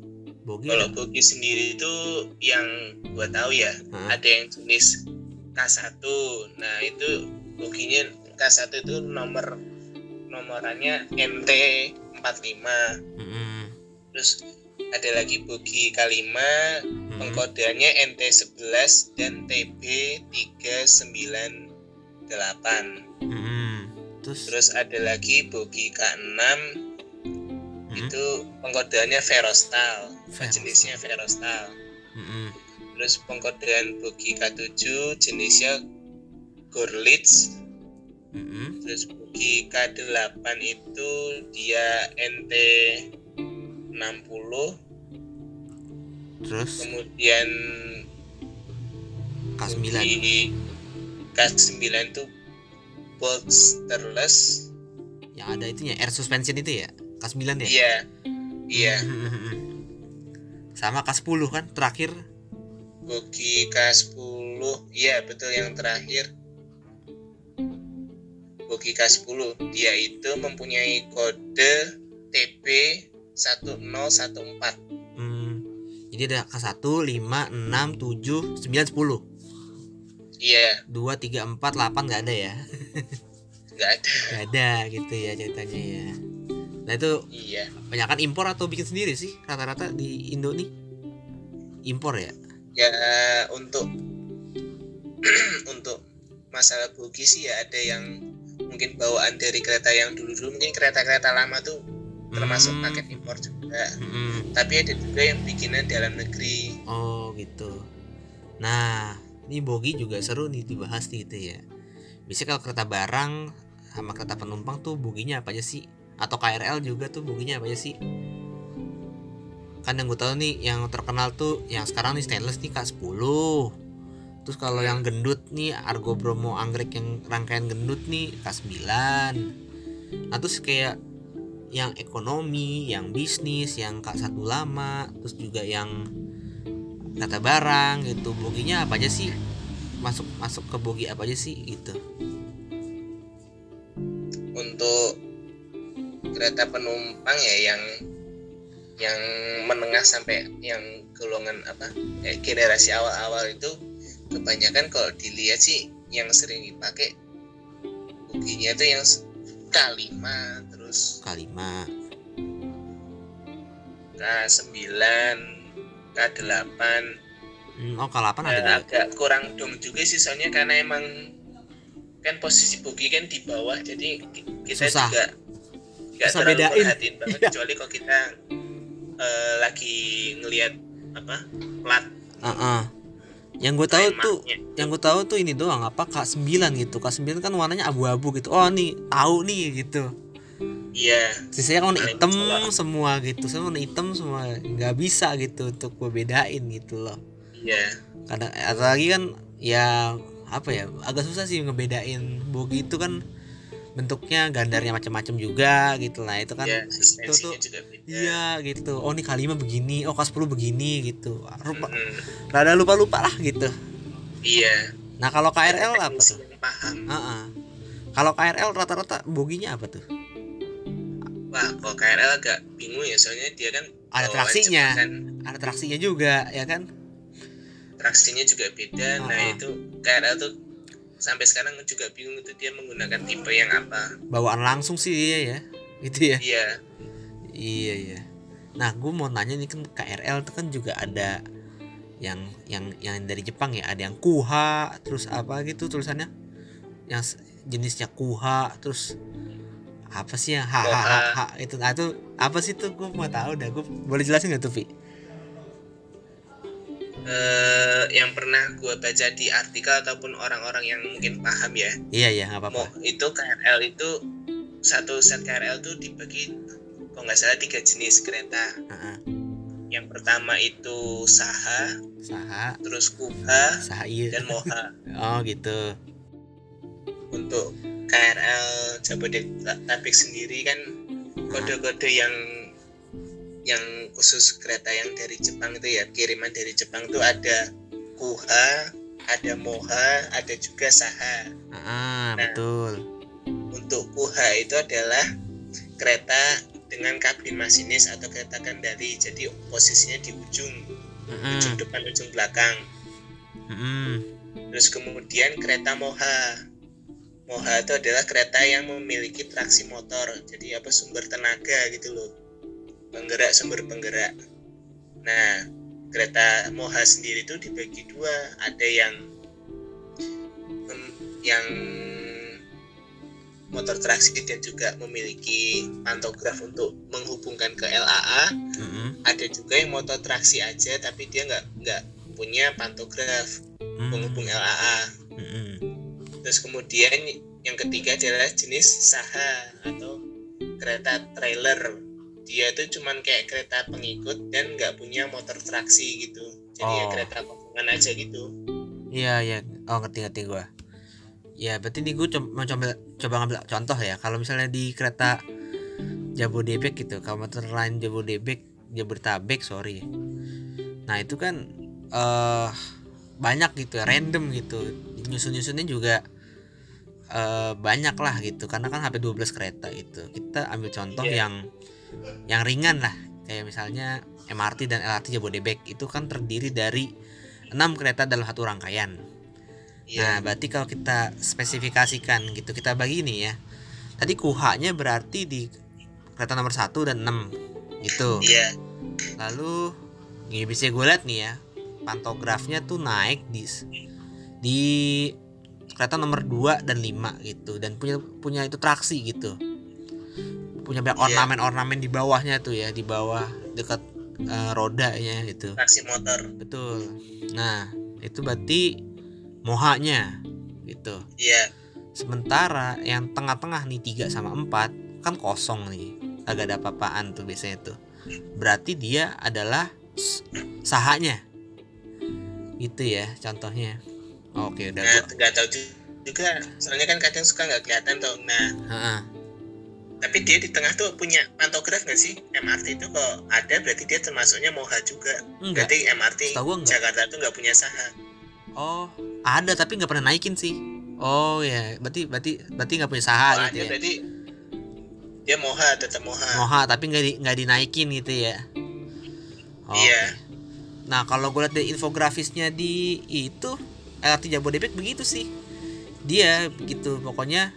Speaker 1: Bogi.
Speaker 2: kalau
Speaker 1: ada-
Speaker 2: bogi sendiri itu yang gua tahu ya
Speaker 1: Hah?
Speaker 2: ada yang jenis K1 nah itu boginya K1 itu nomor nomorannya MT45
Speaker 1: Mm-mm.
Speaker 2: terus ada lagi bogi K5
Speaker 1: Mm-mm.
Speaker 2: pengkodeannya MT11 dan TB398
Speaker 1: Mm-mm. Terus,
Speaker 2: terus ada lagi bogi K6
Speaker 1: Mm-mm.
Speaker 2: itu pengkodeannya Verostal
Speaker 1: Verostal.
Speaker 2: jenisnya Verostal
Speaker 1: Mm-mm.
Speaker 2: terus pengkodean bogi K7 jenisnya Gorlitz
Speaker 1: Mm-mm.
Speaker 2: terus bogi K8 itu dia NT 60
Speaker 1: Terus
Speaker 2: kemudian
Speaker 1: K9.
Speaker 2: bogi K9 itu bolsterless
Speaker 1: Yang ada itunya air suspension itu ya? K9 ya?
Speaker 2: iya iya
Speaker 1: Mm-mm. Sama K10 kan terakhir.
Speaker 2: bogi K10 iya betul yang terakhir bogi K10 dia itu mempunyai kode TB 1014
Speaker 1: Hmm. Jadi ada K1, 5, 6, 7, 9, 10.
Speaker 2: iya
Speaker 1: 2, 3, 4, 8 nggak ada ya?
Speaker 2: nggak ada
Speaker 1: Nggak ada gitu ya ceritanya ya. Nah itu
Speaker 2: iya
Speaker 1: banyakan impor atau bikin sendiri sih rata-rata di Indo nih? Impor ya?
Speaker 2: ya untuk untuk masalah bogi sih ya ada yang mungkin bawaan dari kereta yang dulu-dulu mungkin kereta-kereta lama tuh termasuk
Speaker 1: Hmm.
Speaker 2: paket impor juga
Speaker 1: Mm-mm.
Speaker 2: tapi ada juga yang bikinan dalam negeri
Speaker 1: Oh gitu. Nah, ini bogi juga seru nih dibahas nih gitu ya. Biasanya kalau kereta barang sama kereta penumpang tuh boginya apa aja sih? Atau KRL juga tuh boginya apa aja sih? Kan yang gue tahu nih yang terkenal tuh yang sekarang nih stainless nih K10. Terus kalau yang gendut nih Argo Bromo Anggrek yang rangkaian gendut nih K9. Nah terus kayak yang ekonomi, yang bisnis, yang K1 lama, terus juga yang kata barang gitu. Boginya apa aja sih? Masuk masuk ke bogi apa aja sih gitu?
Speaker 2: Untuk kereta penumpang ya yang yang menengah sampai yang golongan apa eh, generasi awal-awal itu kebanyakan kalau dilihat sih yang sering dipakai boginya itu yang K5 terus
Speaker 1: kalima
Speaker 2: K9 K8
Speaker 1: hmm, oh kalapan ada
Speaker 2: Ya,
Speaker 1: juga
Speaker 2: agak kurang dong juga sih soalnya karena emang kan posisi bogi kan di bawah jadi ki- kita
Speaker 1: Susah.
Speaker 2: juga nggak terlalu
Speaker 1: bedain.
Speaker 2: perhatiin banget
Speaker 1: Iya.
Speaker 2: kecuali kalau kita eh, lagi ngelihat apa plat
Speaker 1: Heeh. Yang gue tahu tuh yang gue tahu tuh ini doang apa K9 gitu. K9 kan warnanya abu-abu gitu. Oh nih tahu nih gitu.
Speaker 2: Iya.
Speaker 1: Sisanya kan warna hitam
Speaker 2: salah.
Speaker 1: semua gitu. Semua warna hitam semua. Nggak bisa gitu untuk gue bedain gitu loh.
Speaker 2: Iya.
Speaker 1: Kadang atau lagi kan ya apa ya agak susah sih ngebedain bogi itu kan bentuknya gandarnya macam-macam juga gitu lah. Itu kan
Speaker 2: iya
Speaker 1: itu tuh iya gitu. Oh ini K5 begini oh K10 begini gitu. Rupa
Speaker 2: Mm-mm.
Speaker 1: rada lupa-lupa lah gitu.
Speaker 2: Iya.
Speaker 1: Nah kalau KRL apa
Speaker 2: Teknisi
Speaker 1: tuh?
Speaker 2: paham.
Speaker 1: Heeh. kalau KRL rata-rata boginya apa tuh?
Speaker 2: Wah kalau KRL agak bingung ya soalnya dia kan
Speaker 1: Ada traksinya.
Speaker 2: Kan
Speaker 1: ada traksinya juga ya kan?
Speaker 2: Traksinya juga beda. Nah
Speaker 1: Ah.
Speaker 2: itu KRL tuh sampai sekarang juga bingung itu dia menggunakan tipe yang apa.
Speaker 1: Bawaan langsung sih dia ya gitu ya?
Speaker 2: Iya.
Speaker 1: Iya iya. Nah, gue mau nanya nih kan KRL itu kan juga ada yang yang yang dari Jepang ya, ada yang kuha, terus apa gitu tulisannya, yang jenisnya kuha, terus apa sih yang ha ha ha,
Speaker 2: Moha.
Speaker 1: ha itu, nah, itu apa sih tuh? Gue mau tahu dah, gue boleh jelasin nggak tuh Vi?
Speaker 2: Eh, yang pernah gue baca di artikel ataupun orang-orang yang mungkin paham ya
Speaker 1: Iya iya nggak apa-apa.
Speaker 2: itu KRL itu satu set KRL tuh dibagi kalau nggak salah tiga jenis kereta
Speaker 1: Heeh.
Speaker 2: yang pertama itu Saha
Speaker 1: Saha,
Speaker 2: terus Kuha
Speaker 1: saha iya.
Speaker 2: dan Moha
Speaker 1: Oh gitu.
Speaker 2: untuk KRL Jabodetabek sendiri kan kode-kode yang yang khusus kereta yang dari Jepang itu ya kiriman dari Jepang itu ada Kuha, ada Moha, ada juga Saha.
Speaker 1: Ah
Speaker 2: Nah.
Speaker 1: betul.
Speaker 2: Untuk Kuha itu adalah kereta dengan kabin masinis atau kereta kendali. Jadi posisinya di ujung,
Speaker 1: Mm-mm.
Speaker 2: ujung depan, ujung belakang.
Speaker 1: Mm-mm.
Speaker 2: Terus kemudian kereta Moha. Moha itu adalah kereta yang memiliki traksi motor. Jadi apa sumber tenaga gitu loh. Penggerak sumber penggerak. Nah, kereta Moha sendiri itu dibagi dua. Ada yang yang motor traksi dan juga memiliki pantograf untuk menghubungkan ke LAA.
Speaker 1: Mm-mm.
Speaker 2: Ada juga yang motor traksi aja tapi dia nggak nggak punya pantograf
Speaker 1: Mm.
Speaker 2: penghubung LAA.
Speaker 1: Mm-mm.
Speaker 2: Terus kemudian yang ketiga adalah jenis Saha atau kereta trailer. Dia itu cuman kayak kereta pengikut dan nggak punya motor traksi gitu. Jadi ya
Speaker 1: Oh.
Speaker 2: kereta kosongan aja gitu.
Speaker 1: Iya iya. Oh ngerti ngerti gue. Ya berarti nih gue mau coba coba ngambil contoh ya. Kalau misalnya di kereta Jabodebek gitu, komuter lain Jabodebek, Jabodetabek sorry. Nah itu kan eh banyak gitu ya, random gitu. Nyusun nyusunnya juga eh banyak lah gitu. Karena kan HP 12 kereta gitu. Kita ambil contoh
Speaker 2: Iya.
Speaker 1: yang yang ringan lah. Kayak misalnya MRT dan LRT Jabodebek itu kan terdiri dari 6 kereta dalam satu rangkaian. Nah,
Speaker 2: Iya.
Speaker 1: berarti kalau kita spesifikasikan gitu, kita bagi nih ya. Tadi kuhanya berarti di kereta nomor 1 dan 6 gitu.
Speaker 2: Iya.
Speaker 1: Lalu ini bisa gue lihat nih ya. Pantografnya tuh naik di di kereta nomor 2 dan 5 gitu dan punya punya itu traksi gitu. Punya banyak
Speaker 2: Iya.
Speaker 1: ornamen-ornamen di bawahnya tuh ya, di bawah dekat eh, rodanya gitu.
Speaker 2: Traksi motor.
Speaker 1: Betul. Nah, itu berarti mohanya gitu.
Speaker 2: Iya.
Speaker 1: Sementara yang tengah-tengah nih 3 sama 4 kan kosong nih. Agak ada apa-apaan tuh biasanya tuh. Berarti dia adalah sahanya. Gitu ya contohnya. Oke, udah
Speaker 2: Nah,
Speaker 1: gua.
Speaker 2: nggak tahu juga. Soalnya kan kadang suka nggak kelihatan tuh. Nah,
Speaker 1: Heeh.
Speaker 2: Tapi dia di tengah tuh punya pantograf nggak sih? MRT itu kalau ada berarti dia termasuknya Moha juga.
Speaker 1: Enggak.
Speaker 2: Berarti MRT
Speaker 1: Setahu enggak.
Speaker 2: Jakarta tuh nggak punya Saha.
Speaker 1: Oh, ada tapi nggak pernah naikin sih. Oh ya, berarti berarti berarti nggak punya saha
Speaker 2: Kalau
Speaker 1: gitu
Speaker 2: ada
Speaker 1: ya.
Speaker 2: berarti dia Moha tetap Moha.
Speaker 1: Moha tapi nggak di, nggak dinaikin gitu ya. Oke.
Speaker 2: Iya.
Speaker 1: Nah kalau gue lihat dari infografisnya di itu LRT Jabodebek begitu sih. Dia begitu pokoknya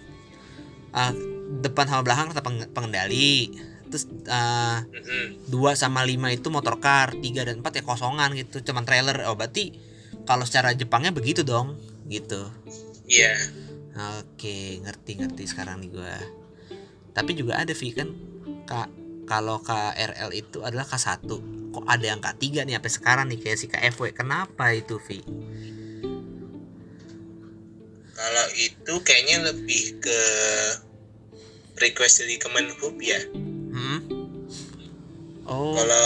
Speaker 1: ah, depan sama belakang peng- pengendali. Terus
Speaker 2: Mm-mm.
Speaker 1: 2 sama 5 itu motor car, 3 dan 4 ya kosongan gitu, cuman trailer. Oh berarti kalau secara Jepangnya begitu dong, gitu.
Speaker 2: Iya.
Speaker 1: Oke, ngerti-ngerti sekarang nih gua. Tapi juga ada Vi kan Kak kalau KRL itu adalah K1. Kok ada yang K3 nih sampai sekarang nih kayak si KFW. Kenapa itu Vi?
Speaker 2: Kalau itu kayaknya lebih ke request dari Kemenhub ya.
Speaker 1: Hmm? oh.
Speaker 2: Kalau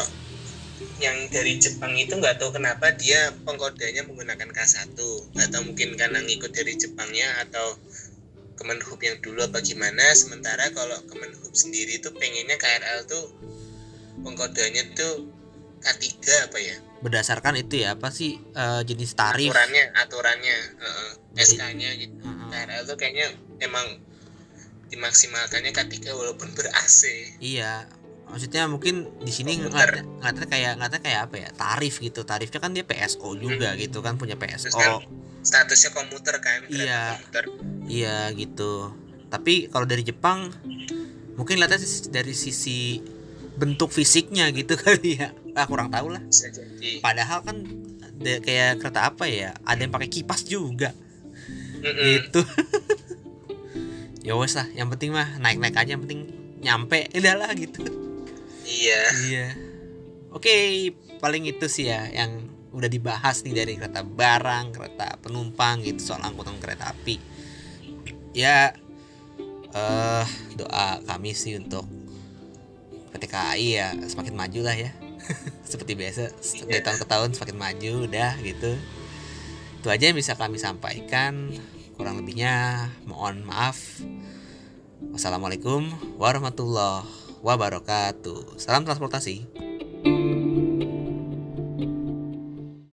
Speaker 2: yang dari Jepang itu nggak tahu kenapa dia pengkodenya menggunakan K1 atau mungkin karena ngikut dari Jepangnya atau Kemenhub yang dulu apa gimana. Sementara kalau Kemenhub sendiri tuh pengennya KRL tuh pengkodenya tuh K3 apa ya?
Speaker 1: Berdasarkan itu ya apa sih eh, jenis tarif?
Speaker 2: Aturannya aturannya
Speaker 1: Jadi-
Speaker 2: SK-nya gitu.
Speaker 1: Heeh.
Speaker 2: KRL tuh kayaknya emang dimaksimalkannya K3 walaupun ber AC
Speaker 1: iya maksudnya mungkin di sini ngeliatnya, ngeliatnya kayak ngeliatnya kayak apa ya tarif gitu. Tarifnya kan dia PSO juga
Speaker 2: Hmm.
Speaker 1: gitu kan punya
Speaker 2: terus
Speaker 1: PSO
Speaker 2: kan statusnya komuter kan
Speaker 1: Iya.
Speaker 2: komuter
Speaker 1: iya gitu. Tapi kalau dari Jepang mungkin lihatnya dari sisi bentuk fisiknya gitu kali ya. Ah kurang tahu lah. Padahal kan kayak kereta apa ya ada yang pakai kipas juga.
Speaker 2: Mm-mm.
Speaker 1: gitu ya wes lah yang penting mah naik naik aja yang penting nyampe. Udah lah gitu.
Speaker 2: Iya.
Speaker 1: Iya. Oke paling itu sih ya yang udah dibahas nih dari kereta barang kereta penumpang gitu soal angkutan kereta api. Ya eh doa kami sih untuk PT KAI ya semakin maju lah ya. Seperti biasa dari tahun ke tahun semakin maju udah gitu. Itu aja yang bisa kami sampaikan kurang lebihnya mohon maaf. Wassalamualaikum warahmatullahi wabarakatuh. Salam transportasi